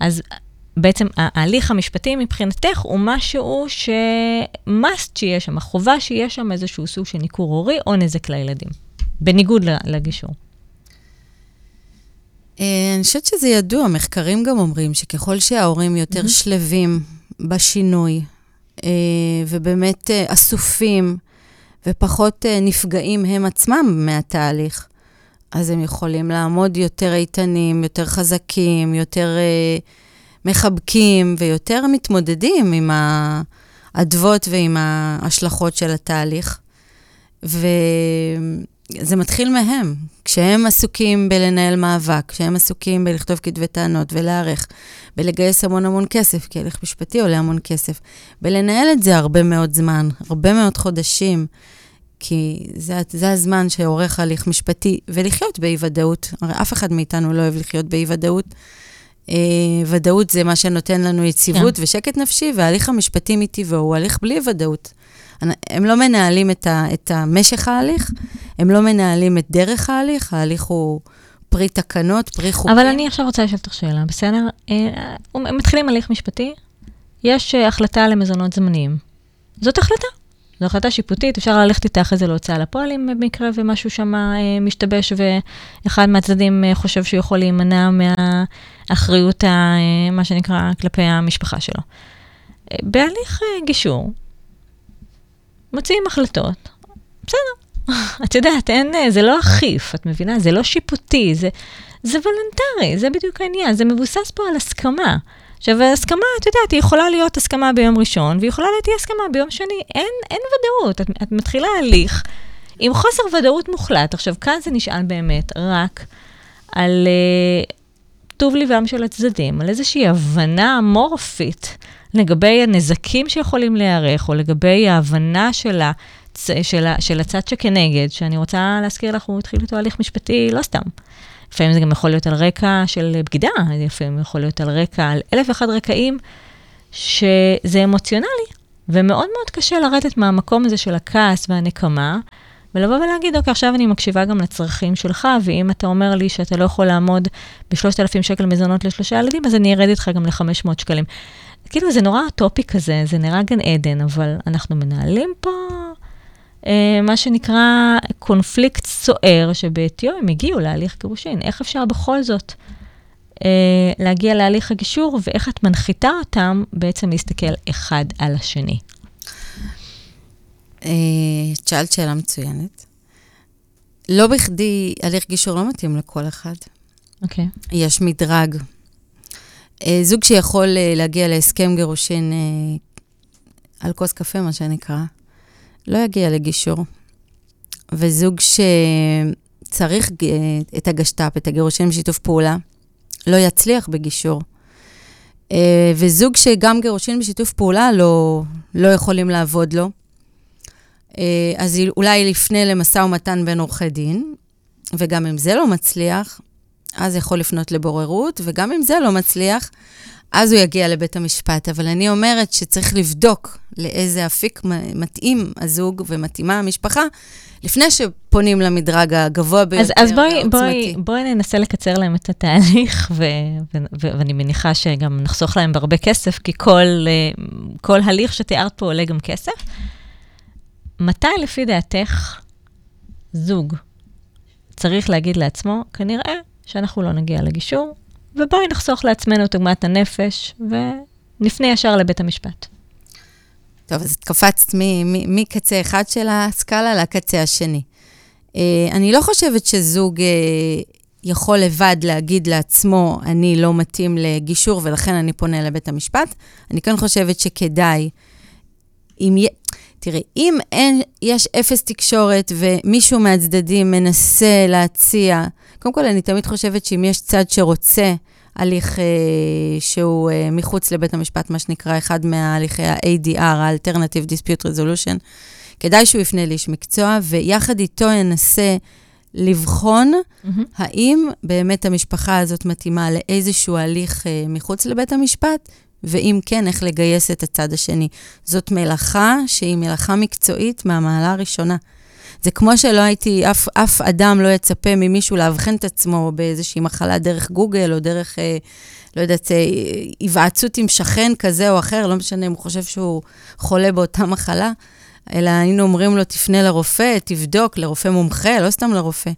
אז בעצם ההליך המשפטי מבחינתך הוא משהו ש-must שיהיה שם, החובה שיהיה שם איזשהו סוג של ניכור הורי או נזק לילדים, בניגוד לגישור. אה, אני חושבת שזה ידוע, מחקרים גם אומרים שככל שההורים יותר mm-hmm. שלווים בשינוי, אה, ובאמת אה, אסופים, ופחות נפגעים הם עצמם מהתהליך, אז הם יכולים לעמוד יותר איתנים, יותר חזקים, יותר מחבקים, ויותר מתמודדים עם האדוות ועם ההשלכות של התהליך. ו... זה מתחיל מהם. כשהם עסוקים בלנהל מאבק, כשהם עסוקים בלכתוב כתבי טענות ולהערך, בלגייס המון המון כסף, כי הליך משפטי עולה המון כסף, בלנהל את זה הרבה מאוד זמן, הרבה מאוד חודשים, כי זה, זה הזמן שעורך הליך משפטי, ולחיות באי-ודאות. הרי אף אחד מאיתנו לא אוהב לחיות באי-ודאות. אה, ודאות זה מה שנותן לנו יציבות כן. ושקט נפשי, וההליך המשפטי מטבעו הוא הליך בלי ודאות. הם לא מנהלים את, ה, את המשך ההליך, הם לא מנהלים את דרך ההליך, ההליך הוא פרי תקנות, פרי חוקים. אבל אני עכשיו רוצה לשאול אותך שאלה, בסדר? אה, מתחילים הליך משפטי, יש אה, החלטה למזונות זמניים. זאת החלטה. זו החלטה שיפוטית, אפשר ללכת איתה אחרי זה להוצאה לפועל אם במקרה ומשהו שם אה, משתבש ואחד מהצדדים אה, חושב שהוא יכול להימנע מהאחריות, ה, אה, מה שנקרא, כלפי המשפחה שלו. אה, בהליך אה, גישור, מוציאים החלטות. בסדר. את יודעת, אין, אה, זה לא אכיף, את מבינה? זה לא שיפוטי, זה, זה וולונטרי, זה בדיוק העניין, זה מבוסס פה על הסכמה. עכשיו, הסכמה, את יודעת, היא יכולה להיות הסכמה ביום ראשון, ויכולה להיות הסכמה ביום שני. אין, אין ודאות, את, את מתחילה הליך עם חוסר ודאות מוחלט. עכשיו, כאן זה נשען באמת רק על אה, טוב ליבם של הצדדים, על איזושהי הבנה אמורפית לגבי הנזקים שיכולים להיערך, או לגבי ההבנה של, הצ... של, ה... של הצד שכנגד, שאני רוצה להזכיר לך, הוא התחיל איתו הליך משפטי לא סתם. לפעמים זה גם יכול להיות על רקע של בגידה, לפעמים יכול להיות על רקע, על אלף ואחד רקעים, שזה אמוציונלי, ומאוד מאוד קשה לרדת מהמקום הזה של הכעס והנקמה, ולבוא ולהגיד, אוקיי, עכשיו אני מקשיבה גם לצרכים שלך, ואם אתה אומר לי שאתה לא יכול לעמוד ב-3,000 שקל מזונות לשלושה ילדים, אז אני ארד איתך גם ל-500 שקלים. כאילו, זה נורא אוטופי כזה, זה נראה גן עדן, אבל אנחנו מנהלים פה אה, מה שנקרא קונפליקט סוער, שבעטיו הם הגיעו להליך גירושין. איך אפשר בכל זאת אה, להגיע להליך הגישור, ואיך את מנחיתה אותם בעצם להסתכל אחד על השני? אה, שאלת שאלה מצוינת. לא בכדי הליך גישור לא מתאים לכל אחד. אוקיי. Okay. יש מדרג. אה, זוג שיכול אה, להגיע להסכם גירושין על כוס קפה, מה שנקרא, לא יגיע לגישור. וזוג שצריך את הגשת"פ, את הגירושין בשיתוף פעולה, לא יצליח בגישור. וזוג שגם גירושין בשיתוף פעולה לא, לא יכולים לעבוד לו, אז אולי לפני למשא ומתן בין עורכי דין, וגם אם זה לא מצליח, אז יכול לפנות לבוררות, וגם אם זה לא מצליח, אז הוא יגיע לבית המשפט. אבל אני אומרת שצריך לבדוק לאיזה אפיק מתאים הזוג ומתאימה המשפחה, לפני שפונים למדרג הגבוה ביותר, אז, אז בואי, בואי, בואי ננסה לקצר להם את התהליך, ו, ו, ו, ואני מניחה שגם נחסוך להם בהרבה כסף, כי כל, אה, כל הליך שתיארת פה עולה גם כסף. מתי לפי דעתך זוג צריך להגיד לעצמו, כנראה שאנחנו לא נגיע לגישור, ובואי נחסוך לעצמנו את עוגמת הנפש, ונפנה ישר לבית המשפט. טוב, אז את קפצת מקצה אחד של הסקאלה לקצה השני. Uh, אני לא חושבת שזוג uh, יכול לבד להגיד לעצמו, אני לא מתאים לגישור ולכן אני פונה לבית המשפט. אני כן חושבת שכדאי, אם, תראי, אם אין, יש אפס תקשורת ומישהו מהצדדים מנסה להציע, קודם כל, אני תמיד חושבת שאם יש צד שרוצה הליך אה, שהוא אה, מחוץ לבית המשפט, מה שנקרא אחד מהליכי ה-ADR, ה-Alternative Dispute Resolution, כדאי שהוא יפנה לאיש מקצוע, ויחד איתו ינסה לבחון mm-hmm. האם באמת המשפחה הזאת מתאימה לאיזשהו הליך אה, מחוץ לבית המשפט, ואם כן, איך לגייס את הצד השני. זאת מלאכה שהיא מלאכה מקצועית מהמעלה הראשונה. זה כמו שלא הייתי, אף, אף אדם לא יצפה ממישהו לאבחן את עצמו באיזושהי מחלה דרך גוגל, או דרך, אה, לא יודעת, אה, היוועצות עם שכן כזה או אחר, לא משנה אם הוא חושב שהוא חולה באותה מחלה, אלא היינו אומרים לו, תפנה לרופא, תבדוק, לרופא מומחה, לא סתם לרופא.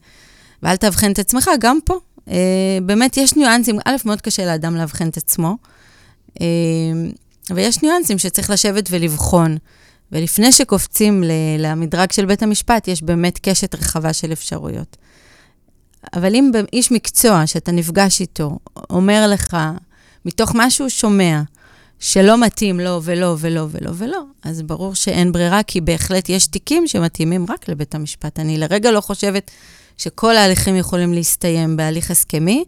ואל תאבחן את עצמך, גם פה. אה, באמת, יש ניואנסים, א', מאוד קשה לאדם לאבחן את עצמו. אמ, ויש ניואנסים שצריך לשבת ולבחון. ולפני שקופצים למדרג של בית המשפט, יש באמת קשת רחבה של אפשרויות. אבל אם איש מקצוע שאתה נפגש איתו אומר לך, מתוך מה שהוא שומע, שלא מתאים לו ולא ולא ולא ולא, אז ברור שאין ברירה, כי בהחלט יש תיקים שמתאימים רק לבית המשפט. אני לרגע לא חושבת שכל ההליכים יכולים להסתיים בהליך הסכמי,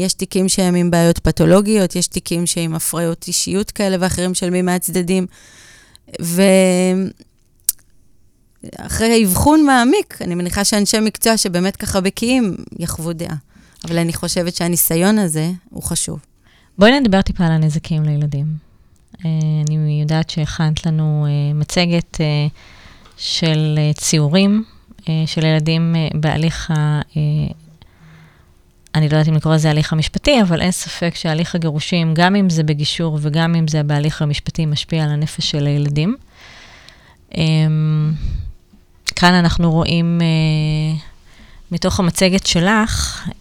יש תיקים שהם עם בעיות פתולוגיות, יש תיקים שהם הפריות אישיות כאלה ואחרים של מי מהצדדים. ואחרי אבחון מעמיק, אני מניחה שאנשי מקצוע שבאמת ככה בקיאים יחוו דעה. אבל אני חושבת שהניסיון הזה הוא חשוב. בואי נדבר טיפה על הנזקים לילדים. אה, אני יודעת שהכנת לנו אה, מצגת של ציורים של ילדים בהליך אני לא יודעת אם לקרוא לזה הליך המשפטי, אבל אין ספק שהליך הגירושים, גם אם זה בגישור וגם אם זה בהליך המשפטי, משפיע על הנפש של הילדים. אמ, כאן אנחנו רואים uh, מתוך המצגת שלך uh,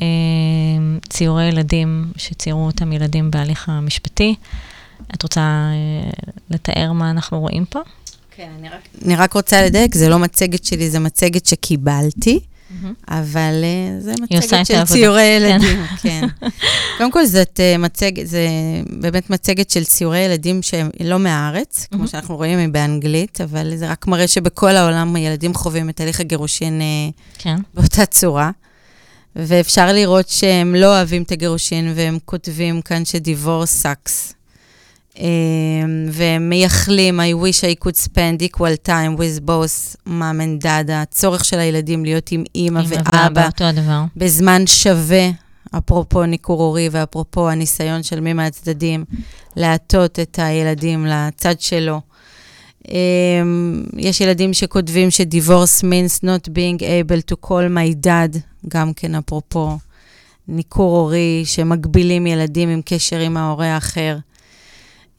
ציורי ילדים שציירו אותם ילדים בהליך המשפטי. את רוצה uh, לתאר מה אנחנו רואים פה? כן, אני רק, אני רק רוצה לדייק, זה לא מצגת שלי, זה מצגת שקיבלתי. אבל uh, זה מצגת של ציורי כן. ילדים, כן. קודם כל, זאת uh, מצגת, זה באמת מצגת של ציורי ילדים שהם לא מהארץ, כמו שאנחנו רואים, היא באנגלית, אבל זה רק מראה שבכל העולם הילדים חווים את הליך הגירושין uh, כן. באותה צורה. ואפשר לראות שהם לא אוהבים את הגירושין, והם כותבים כאן ש-divorce sucks. אה, ומייחלים, I wish I could spend equal time with both mom and dad, הצורך של הילדים להיות עם אימא ואבא. בזמן שווה, אפרופו ניכור הורי ואפרופו הניסיון של מי מהצדדים להטות את הילדים לצד שלו. אמ, יש ילדים שכותבים ש-divorce means not being able to call my dad, גם כן אפרופו ניכור הורי, שמגבילים ילדים עם קשר עם ההורה האחר.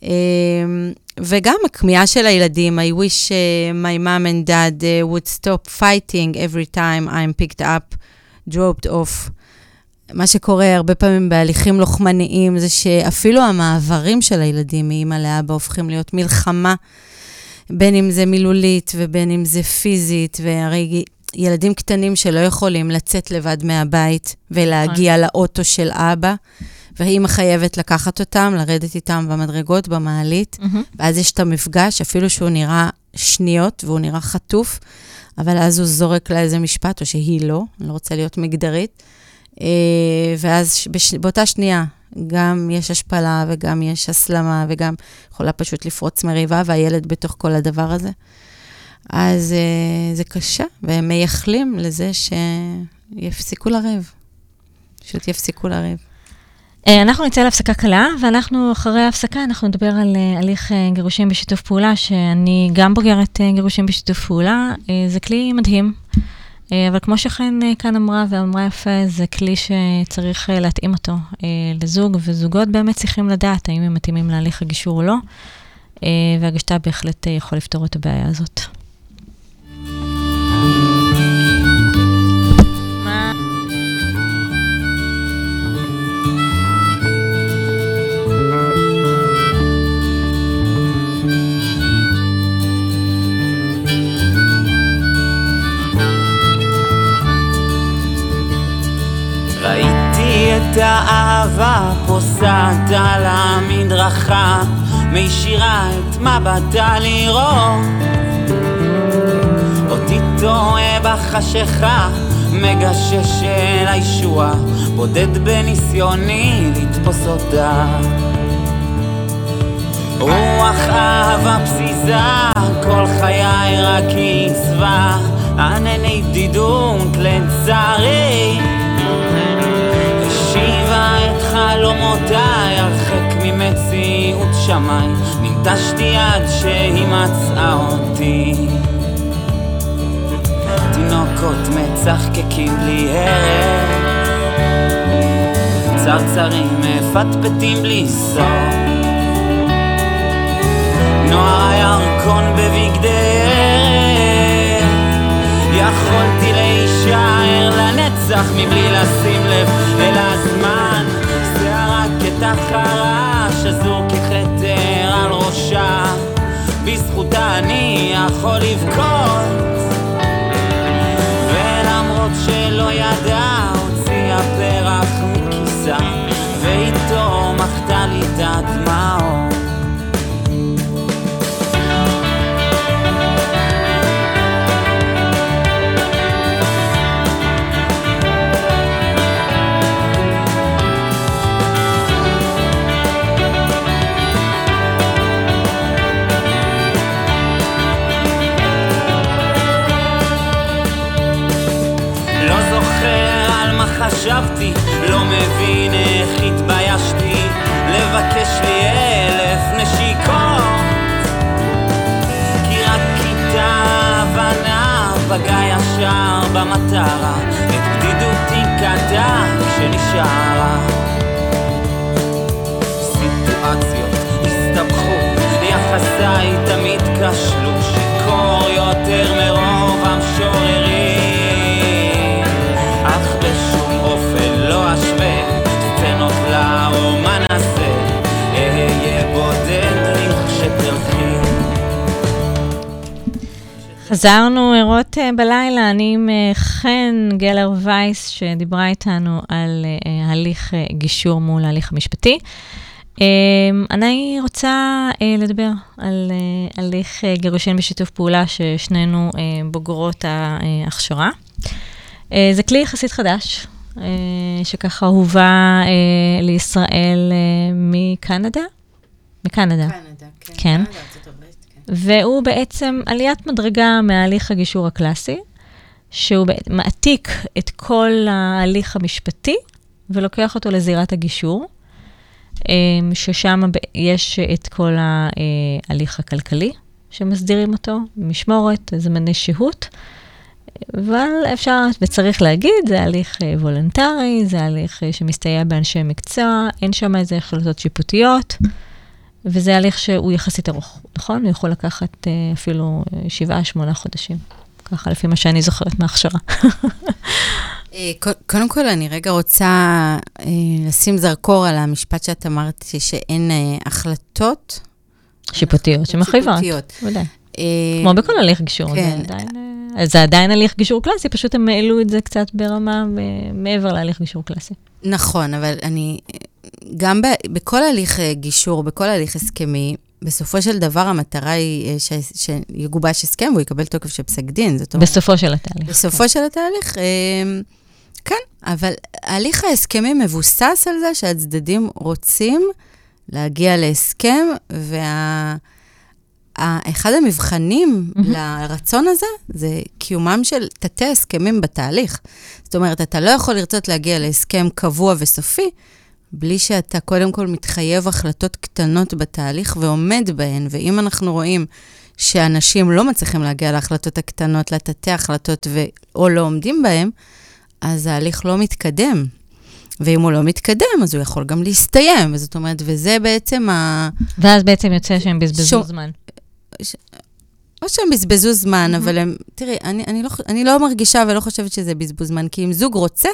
Um, וגם הכמיהה של הילדים, I wish uh, my mom and dad uh, would stop fighting every time I'm picked up, dropped off. מה שקורה הרבה פעמים בהליכים לוחמניים זה שאפילו המעברים של הילדים מאמא לאבא הופכים להיות מלחמה, בין אם זה מילולית ובין אם זה פיזית, והרי ילדים קטנים שלא יכולים לצאת לבד מהבית ולהגיע נכון. לאוטו של אבא, ואימא חייבת לקחת אותם, לרדת איתם במדרגות, במעלית, mm-hmm. ואז יש את המפגש, אפילו שהוא נראה שניות והוא נראה חטוף, אבל אז הוא זורק לה איזה משפט, או שהיא לא, אני לא רוצה להיות מגדרית. אה, ואז בש... באותה שנייה גם יש השפלה וגם יש הסלמה וגם יכולה פשוט לפרוץ מריבה, והילד בתוך כל הדבר הזה. אז uh, זה קשה, והם מייחלים לזה שיפסיקו לריב. פשוט יפסיקו לריב. אה, אנחנו נצא להפסקה קלה, ואנחנו אחרי ההפסקה, אנחנו נדבר על uh, הליך uh, גירושים בשיתוף פעולה, שאני גם בוגרת גירושים בשיתוף פעולה. זה כלי מדהים, אבל כמו שחן כאן אמרה, ואמרה יפה, זה כלי שצריך להתאים אותו לזוג, וזוגות באמת צריכים לדעת האם הם מתאימים להליך הגישור או לא, והגשתה בהחלט יכול לפתור את הבעיה הזאת. את האהבה פוסעת על המדרכה, מישירה את מבטה לראות אותי טועה בחשיכה, מגשש אל הישועה, בודד בניסיוני לתפוס אותה. רוח אהבה פזיזה, כל חיי רק עיצבה, ענני בדידות לצערי. חלומותיי הרחק ממציאות שמיים, ננטשתי עד שהיא מצאה אותי. תינוקות מצחקקים בלי הרף צרצרים מפטפטים בלי סוף. נוער הירקון בבגדי ערב. יכולתי להישאר לנצח מבלי לשים לב אל הזמן כתחרה שזור ככתר על ראשה בזכותה אני יכול לבכות. שלא ידע, פגע ישר במטרה את בדידותי קטע כשנשארה סיטואציות הסתבכו, יחסיי תמיד כשלו חזרנו ערות uh, בלילה, אני עם uh, חן גלר וייס, שדיברה איתנו על uh, הליך גישור מול ההליך המשפטי. אני רוצה לדבר על הליך גירושין בשיתוף פעולה, ששנינו בוגרות ההכשרה. זה כלי יחסית חדש, שככה הובא לישראל מקנדה, בקנדה. קנדה, כן. כן. קנדה, כן. והוא בעצם עליית מדרגה מההליך הגישור הקלאסי, שהוא מעתיק את כל ההליך המשפטי ולוקח אותו לזירת הגישור, אמ, ששם יש את כל ההליך הכלכלי שמסדירים אותו, משמורת, זמני שהות. אבל אפשר וצריך להגיד, זה הליך אה, וולונטרי, זה הליך אה, שמסתייע באנשי מקצוע, אין שם איזה החלטות שיפוטיות, וזה הליך שהוא יחסית ארוך, נכון? הוא יכול לקחת אה, אפילו אה, שבעה, שמונה חודשים. ככה, לפי מה שאני זוכרת מההכשרה. אה, קודם כל, אני רגע רוצה לשים זרקור על המשפט שאת אמרת, שאין החלטות שיפוטיות שמחייבות. שיפוטיות. אה, כמו בכל הליך גישור, כן. זה עדיין... אה, זה עדיין הליך גישור קלאסי, פשוט הם העלו את זה קצת ברמה אה, מעבר להליך גישור קלאסי. נכון, אבל אני, גם ב, בכל הליך גישור, בכל הליך הסכמי, בסופו של דבר המטרה היא ש, שיגובש הסכם והוא יקבל תוקף של פסק דין. זאת אומרת, בסופו של התהליך. בסופו של התהליך, כן, אבל ההליך ההסכמי מבוסס על זה שהצדדים רוצים להגיע להסכם, ואחד המבחנים מהמם. לרצון הזה זה קיומם של תתי הסכמים בתהליך. זאת אומרת, אתה לא יכול לרצות להגיע להסכם קבוע וסופי, בלי שאתה קודם כל מתחייב החלטות קטנות בתהליך ועומד בהן, ואם אנחנו רואים שאנשים לא מצליחים להגיע להחלטות הקטנות, לתתי החלטות, ו... או לא עומדים בהן, אז ההליך לא מתקדם. ואם הוא לא מתקדם, אז הוא יכול גם להסתיים. זאת אומרת, וזה בעצם ה... ואז בעצם יוצא שהם בזבזו שום- זמן. או שהם בזבזו זמן, אבל הם... תראי, אני, אני, לא, אני לא מרגישה ולא חושבת שזה בזבוז זמן, כי אם זוג רוצה.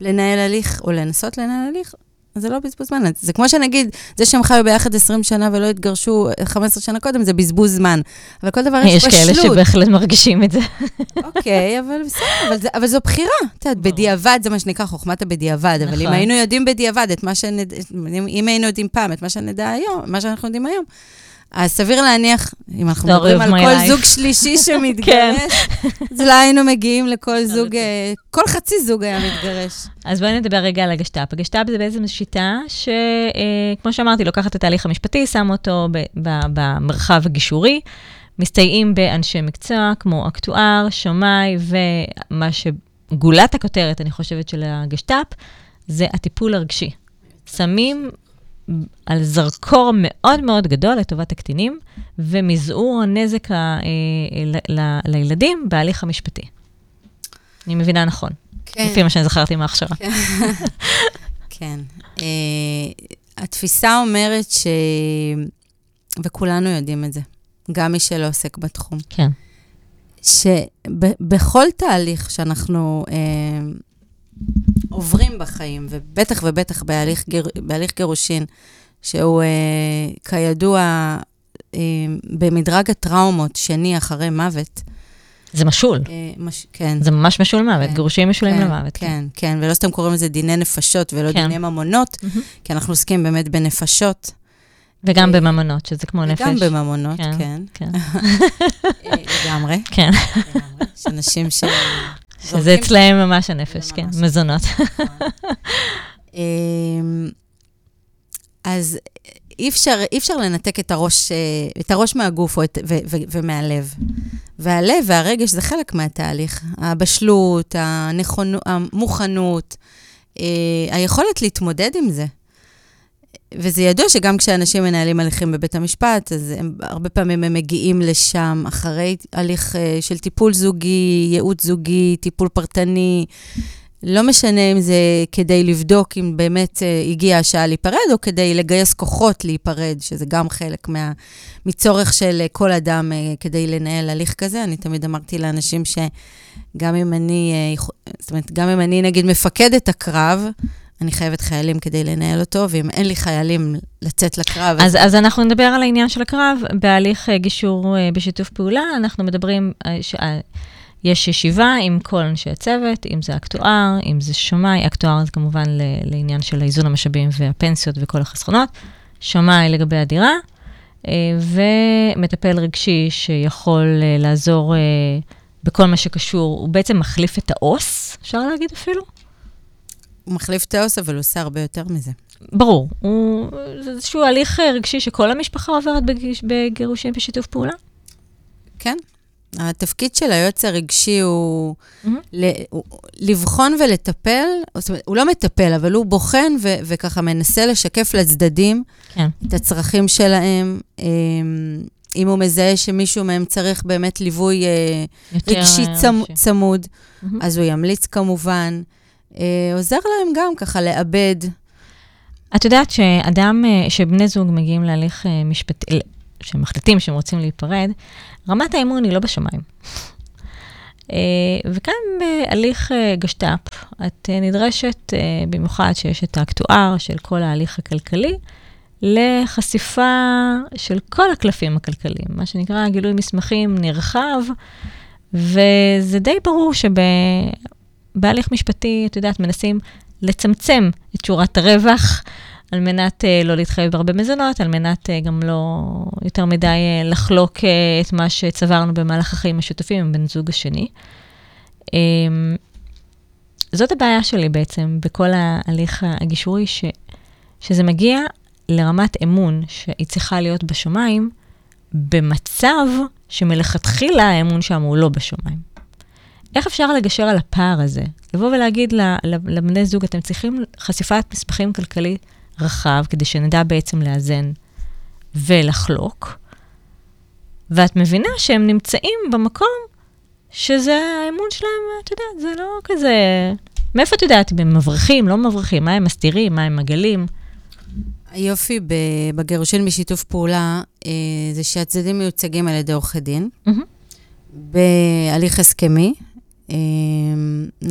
לנהל הליך, או לנסות לנהל הליך, אז זה לא בזבוז זמן. זה כמו שנגיד, זה שהם חיו ביחד 20 שנה ולא התגרשו 15 שנה קודם, זה בזבוז זמן. אבל כל דבר יש יש כאלה בשלות. שבהחלט מרגישים את זה. אוקיי, אבל בסדר, אבל, זה, אבל זו בחירה. את יודעת, בדיעבד זה מה שנקרא חוכמת הבדיעבד, אבל אם נכון. היינו יודעים בדיעבד את מה שנדע, אם היינו יודעים פעם את מה שנדע היום, מה שאנחנו יודעים היום, אז סביר להניח, אם אנחנו מדברים על כל life. זוג שלישי שמתגרש, אז לא היינו מגיעים לכל זוג, אה, כל חצי זוג היה מתגרש. אז בואי נדבר רגע על הגשת"פ. הגשת"פ זה בעצם שיטה שכמו שאמרתי, לוקחת את התהליך המשפטי, שם אותו במרחב הגישורי, מסתייעים באנשי מקצוע כמו אקטואר, שמאי, ומה שגולת הכותרת, אני חושבת, של הגשת"פ, זה הטיפול הרגשי. שמים על זרקור מאוד מאוד גדול לטובת הקטינים, ומזעור הנזק ה- אה, ל- ל- לילדים בהליך המשפטי. אני מבינה נכון, לפי מה שאני זכרתי מההכשרה. כן. Uh, התפיסה אומרת ש... וכולנו יודעים את זה, גם מי שלא עוסק בתחום, כן. שבכל תהליך שאנחנו uh, עוברים בחיים, ובטח ובטח בהליך, גיר... בהליך גירושין, שהוא uh, כידוע uh, במדרג הטראומות שני אחרי מוות, זה משול. uh, מש... כן. זה ממש משול למוות, כן, גירושים משולים כן, למוות. כן, כן, ולא סתם קוראים לזה דיני נפשות ולא כן. דיני ממונות, מהמם. כי אנחנו עוסקים באמת בנפשות. וגם בממונות, שזה כמו נפש. וגם בממונות, כן, כן. כן. אה, לגמרי. כן, לגמרי. יש אנשים ש... שזה אצלהם ממש הנפש, כן. מזונות. אמ, אז אי אפשר, אי אפשר לנתק את הראש, אה, את הראש מהגוף או את, ו, ו, ומהלב. והלב והרגש זה חלק מהתהליך. הבשלות, הנכונו, המוכנות, אה, היכולת להתמודד עם זה. וזה ידוע שגם כשאנשים מנהלים הליכים בבית המשפט, אז הם, הרבה פעמים הם מגיעים לשם אחרי הליך אה, של טיפול זוגי, ייעוץ זוגי, טיפול פרטני. לא משנה אם זה כדי לבדוק אם באמת uh, הגיעה השעה להיפרד, או כדי לגייס כוחות להיפרד, שזה גם חלק מה, מצורך של uh, כל אדם uh, כדי לנהל הליך כזה. אני תמיד אמרתי לאנשים שגם אם אני, uh, זאת אומרת, גם אם אני נגיד מפקדת הקרב, אני חייבת חיילים כדי לנהל אותו, ואם אין לי חיילים לצאת לקרב, אז, אז אנחנו נדבר על העניין של הקרב. בהליך אה, גישור אה, בשיתוף פעולה, אנחנו מדברים, אה, ש- יש ישיבה עם כל אנשי הצוות, אם זה אקטואר, אם זה שמאי, אקטואר זה כמובן ל- לעניין של האיזון המשאבים והפנסיות וכל החסכונות, שמאי לגבי הדירה, ומטפל רגשי שיכול לעזור בכל מה שקשור, הוא בעצם מחליף את העו"ס, אפשר להגיד אפילו? הוא מחליף את האוס, אבל הוא עושה הרבה יותר מזה. ברור, הוא, זה איזשהו הליך אה, רגשי שכל המשפחה עוברת בגיש, בגירושים בשיתוף פעולה? כן. התפקיד של היועץ הרגשי הוא, Mhm. ל, הוא לבחון ולטפל, זאת אומרת, הוא לא מטפל, אבל הוא בוחן ו, וככה מנסה לשקף לצדדים כן. את הצרכים שלהם. אמ, אם הוא מזהה שמישהו מהם צריך באמת ליווי אה, רגשי אה, צמ, צמוד, מהמם. אז הוא ימליץ כמובן. אה, עוזר להם גם ככה לאבד. את יודעת שאדם, אה, שבני זוג מגיעים להליך אה, משפטי, שמחליטים שהם רוצים להיפרד, רמת האמון היא לא בשמיים. וכאן בהליך גשט"פ, את נדרשת, במיוחד שיש את האקטואר של כל ההליך הכלכלי, לחשיפה של כל הקלפים הכלכליים, מה שנקרא גילוי מסמכים נרחב, וזה די ברור שבהליך משפטי, את יודעת, מנסים לצמצם את שורת הרווח, על מנת uh, לא להתחייב בהרבה מזונות, על מנת uh, גם לא יותר מדי uh, לחלוק uh, את מה שצברנו במהלך החיים המשותפים עם בן זוג השני. Um, זאת הבעיה שלי בעצם בכל ההליך הגישורי, ש, שזה מגיע לרמת אמון שהיא צריכה להיות בשמיים, במצב שמלכתחילה האמון שם הוא לא בשמיים. איך אפשר לגשר על הפער הזה? לבוא ולהגיד לבני זוג, אתם צריכים חשיפת מסמכים כלכלי רחב, כדי שנדע בעצם לאזן ולחלוק, ואת מבינה שהם נמצאים במקום שזה האמון שלהם, את יודעת, זה לא כזה... מאיפה את יודעת אם הם מבריחים, לא מבריחים, מה הם מסתירים, מה הם מגלים? היופי בגירושין בשיתוף פעולה, אה, זה שהצדדים מיוצגים על ידי עורכי דין, מהמם. בהליך הסכמי. אה,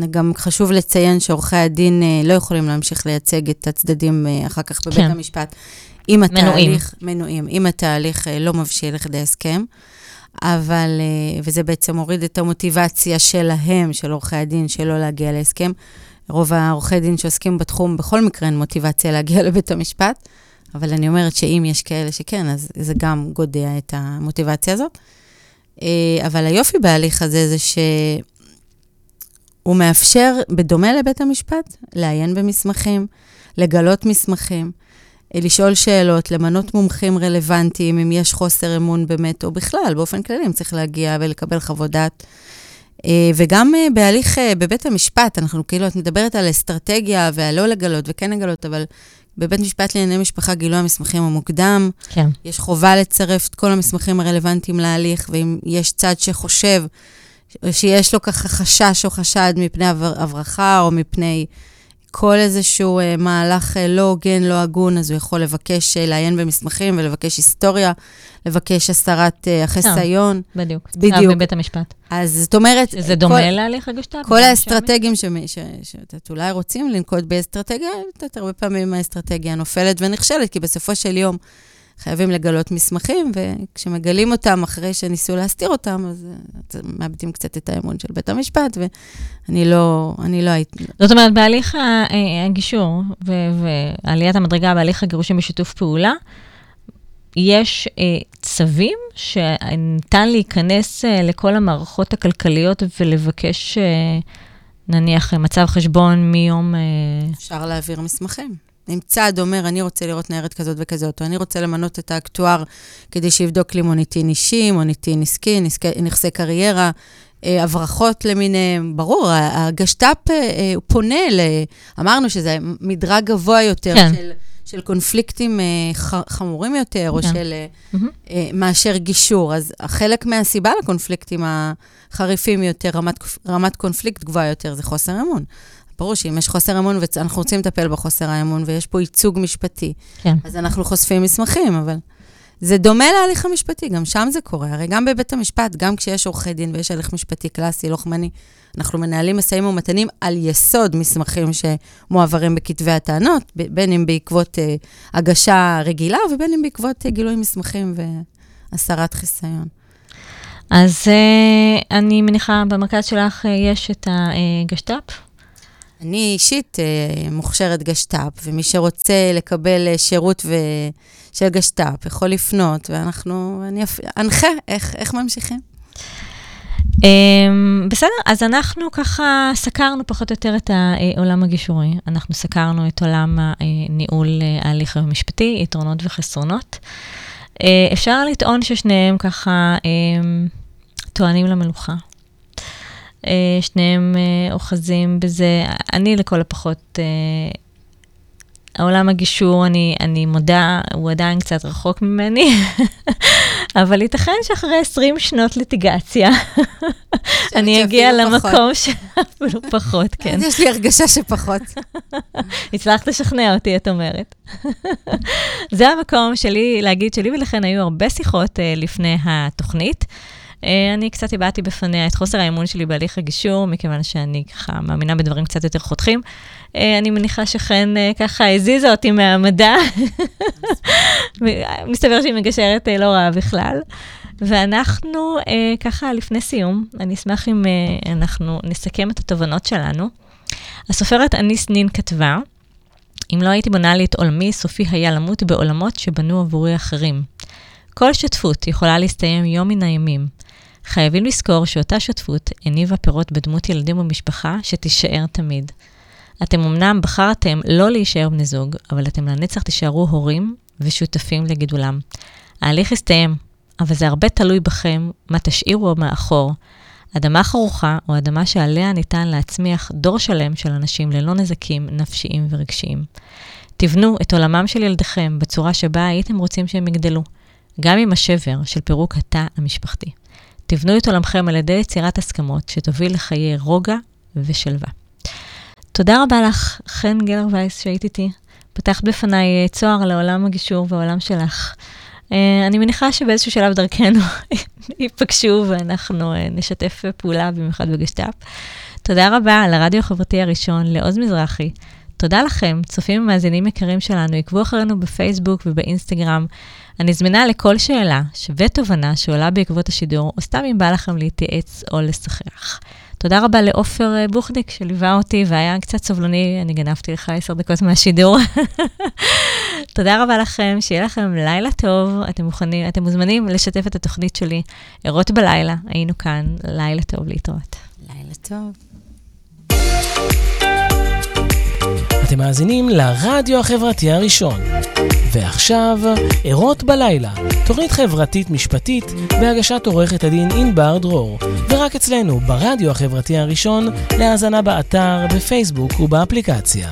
גם חשוב לציין שעורכי הדין אה, לא יכולים להמשיך לייצג את הצדדים אה, אחר כך בבית כן. המשפט. אם מנועים. התהליך, מנועים, אם התהליך אה, לא מבשיל לכדי הסכם. אבל, וזה בעצם מוריד את המוטיבציה שלהם, של עורכי הדין, שלא להגיע להסכם. רוב העורכי דין שעוסקים בתחום, בכל מקרה אין מוטיבציה להגיע לבית המשפט, אבל אני אומרת שאם יש כאלה שכן, אז זה גם גודע את המוטיבציה הזאת. אבל היופי בהליך הזה זה שהוא מאפשר, בדומה לבית המשפט, לעיין במסמכים, לגלות מסמכים, אה, לשאול שאלות, למנות מומחים רלוונטיים, אם יש חוסר אמון באמת, או בכלל, באופן כללי, אם צריך להגיע ולקבל חוות דעת. אה, וגם אה, בהליך בבית המשפט, אנחנו כאילו, את מדברת על אסטרטגיה ועל לא לגלות וכן לגלות, אבל בבית משפט לענייני משפחה גילוי המסמכים המוקדם, כן. יש חובה לצרף את כל המסמכים הרלוונטיים להליך, ואם יש צד שחושב שיש לו ככה חשש או חשד מפני הבר- הברחה או מפני כל איזשהו אה, מהלך אה, לא הוגן, לא הגון, אז הוא יכול לבקש אה, לעיין במסמכים ולבקש היסטוריה, לבקש הסרת החיסיון. בדיוק. בדיוק. בבית המשפט. אז זאת אומרת... כל- דומה להליך הגשת"פ? כל האסטרטגים שאת אולי רוצים לנקוט באסטרטגיה, הרבה פעמים האסטרטגיה נופלת ונכשלת, כי בסופו של יום חייבים לגלות מסמכים, וכשמגלים אותם אחרי שניסו להסתיר אותם, אז אה, אז מאבדים קצת את האמון של בית המשפט, ואני לא, אני לא הייתי... זאת אומרת, בהליך אה, הגישור ועליית המדרגה בהליך הגירושים בשיתוף פעולה, יש אה, צווים שניתן להיכנס אה, לכל המערכות הכלכליות ולבקש, אה, נניח, מצב חשבון מיום... אה, אפשר להעביר מסמכים. אם צד אומר, אני רוצה לראות ניירת כזאת וכזאת, או אני רוצה למנות את האקטואר כדי שיבדוק לי מוניטין אישי, מוניטין עסקי, נכסי קריירה, אה, הברחות למיניהם, ברור, ה- הגשת"פ אה, אה, הוא פונה ל... אמרנו שזה מדרג גבוה יותר כן. של, של קונפליקטים חמורים יותר, או כן. של... אה, מאשר גישור. אז חלק מהסיבה לקונפליקטים החריפים יותר, רמת, רמת קונפליקט גבוהה יותר, זה חוסר אמון. ברור שאם יש חוסר אמון ואנחנו רוצים לטפל בחוסר האמון ויש פה ייצוג משפטי, כן. אז אנחנו חושפים מסמכים, אבל זה דומה להליך המשפטי, גם שם זה קורה. הרי גם בבית המשפט, גם כשיש עורכי דין ויש הליך משפטי קלאסי, לוחמני, אנחנו מנהלים משאים ומתנים על יסוד מסמכים שמועברים בכתבי הטענות, בין אם בעקבות אה, הגשה רגילה ובין אם בעקבות אה, גילוי מסמכים והסרת חיסיון. אז אה, אני מניחה, במרכז שלך אה, יש את הגשת"פ? אני אישית אה, מוכשרת גשת"פ, ומי שרוצה לקבל אה, שירות ו... של גשת"פ יכול לפנות, ואנחנו, אני אנחה איך, איך ממשיכים. Um, בסדר, אז אנחנו ככה סקרנו פחות או יותר את העולם הגישורי. אנחנו סקרנו את עולם הניהול ההליך המשפטי, יתרונות וחסרונות. Uh, אפשר לטעון ששניהם ככה um, טוענים למלוכה. Uh, שניהם uh, אוחזים בזה. אני לכל הפחות uh, העולם הגישור, אני, אני מודה, הוא עדיין קצת רחוק ממני, אבל ייתכן שאחרי 20 שנות ליטיגציה, אני אגיע למקום שאפילו פחות, כן. יש לי הרגשה שפחות. הצלחת לשכנע אותי, את אומרת. זה המקום שלי להגיד שלי ולכן היו הרבה שיחות לפני התוכנית. אה, אני קצת הבעתי בפניה את חוסר האמון שלי בהליך הגישור, מכיוון שאני ככה מאמינה בדברים קצת יותר חותכים. אה, אני מניחה שחן אה, ככה הזיזה אותי מהמדע. מסתבר שהיא מגשרת לא רעה בכלל. ואנחנו ככה לפני סיום, אני אשמח אם אנחנו נסכם את התובנות שלנו. הסופרת אניס נין כתבה, אם לא הייתי בונה לי את עולמי, סופי היה למות בעולמות שבנו עבורי אחרים. כל שותפות יכולה להסתיים יום מן הימים. חייבים לזכור שאותה שותפות הניבה פירות בדמות ילדים ומשפחה שתישאר תמיד. אתם אמנם בחרתם לא להישאר בני זוג, אבל אתם לנצח תישארו הורים ושותפים לגידולם. ההליך הסתיים, אבל זה הרבה תלוי בכם, מה תשאירו מאחור. אדמה חרוכה או אדמה שעליה ניתן להצמיח דור שלם של אנשים ללא נזקים נפשיים ורגשיים. תבנו את עולמם של ילדיכם בצורה שבה הייתם רוצים שהם יגדלו, גם עם השבר של פירוק התא המשפחתי. תבנו את עולמכם על ידי יצירת הסכמות שתוביל לחיי רוגע ושלווה. תודה רבה לך, חן גלר וייס, שהיית איתי. פתחת בפניי אה, צוהר לעולם הגישור והעולם שלך. Uh, אני מניחה שבאיזשהו שלב דרכנו ייפגשו ואנחנו uh, נשתף פעולה, במיוחד בגשת"פ. תודה רבה לרדיו החברתי הראשון, לעוז מזרחי. תודה לכם, צופים ומאזינים יקרים שלנו, עקבו אחרינו בפייסבוק ובאינסטגרם. אני זמינה לכל שאלה ותובנה שעולה בעקבות השידור, או סתם אם בא לכם להתייעץ או לשחח. תודה רבה לעופר אה, בוכניק שליווה אותי והיה קצת סובלני, אני גנבתי לך עשר דקות מהשידור. תודה רבה לכם, שיהיה לכם לילה טוב. אתם מוכנים, אתם מוזמנים לשתף את התוכנית שלי, ערות בלילה, היינו כאן, לילה טוב להתראות. לילה טוב. אתם מאזינים לרדיו החברתי הראשון. ועכשיו, ערות בלילה, תוכנית חברתית משפטית בהגשת עורכת הדין ענבר דרור, ורק אצלנו, ברדיו החברתי הראשון, להאזנה באתר, בפייסבוק ובאפליקציה.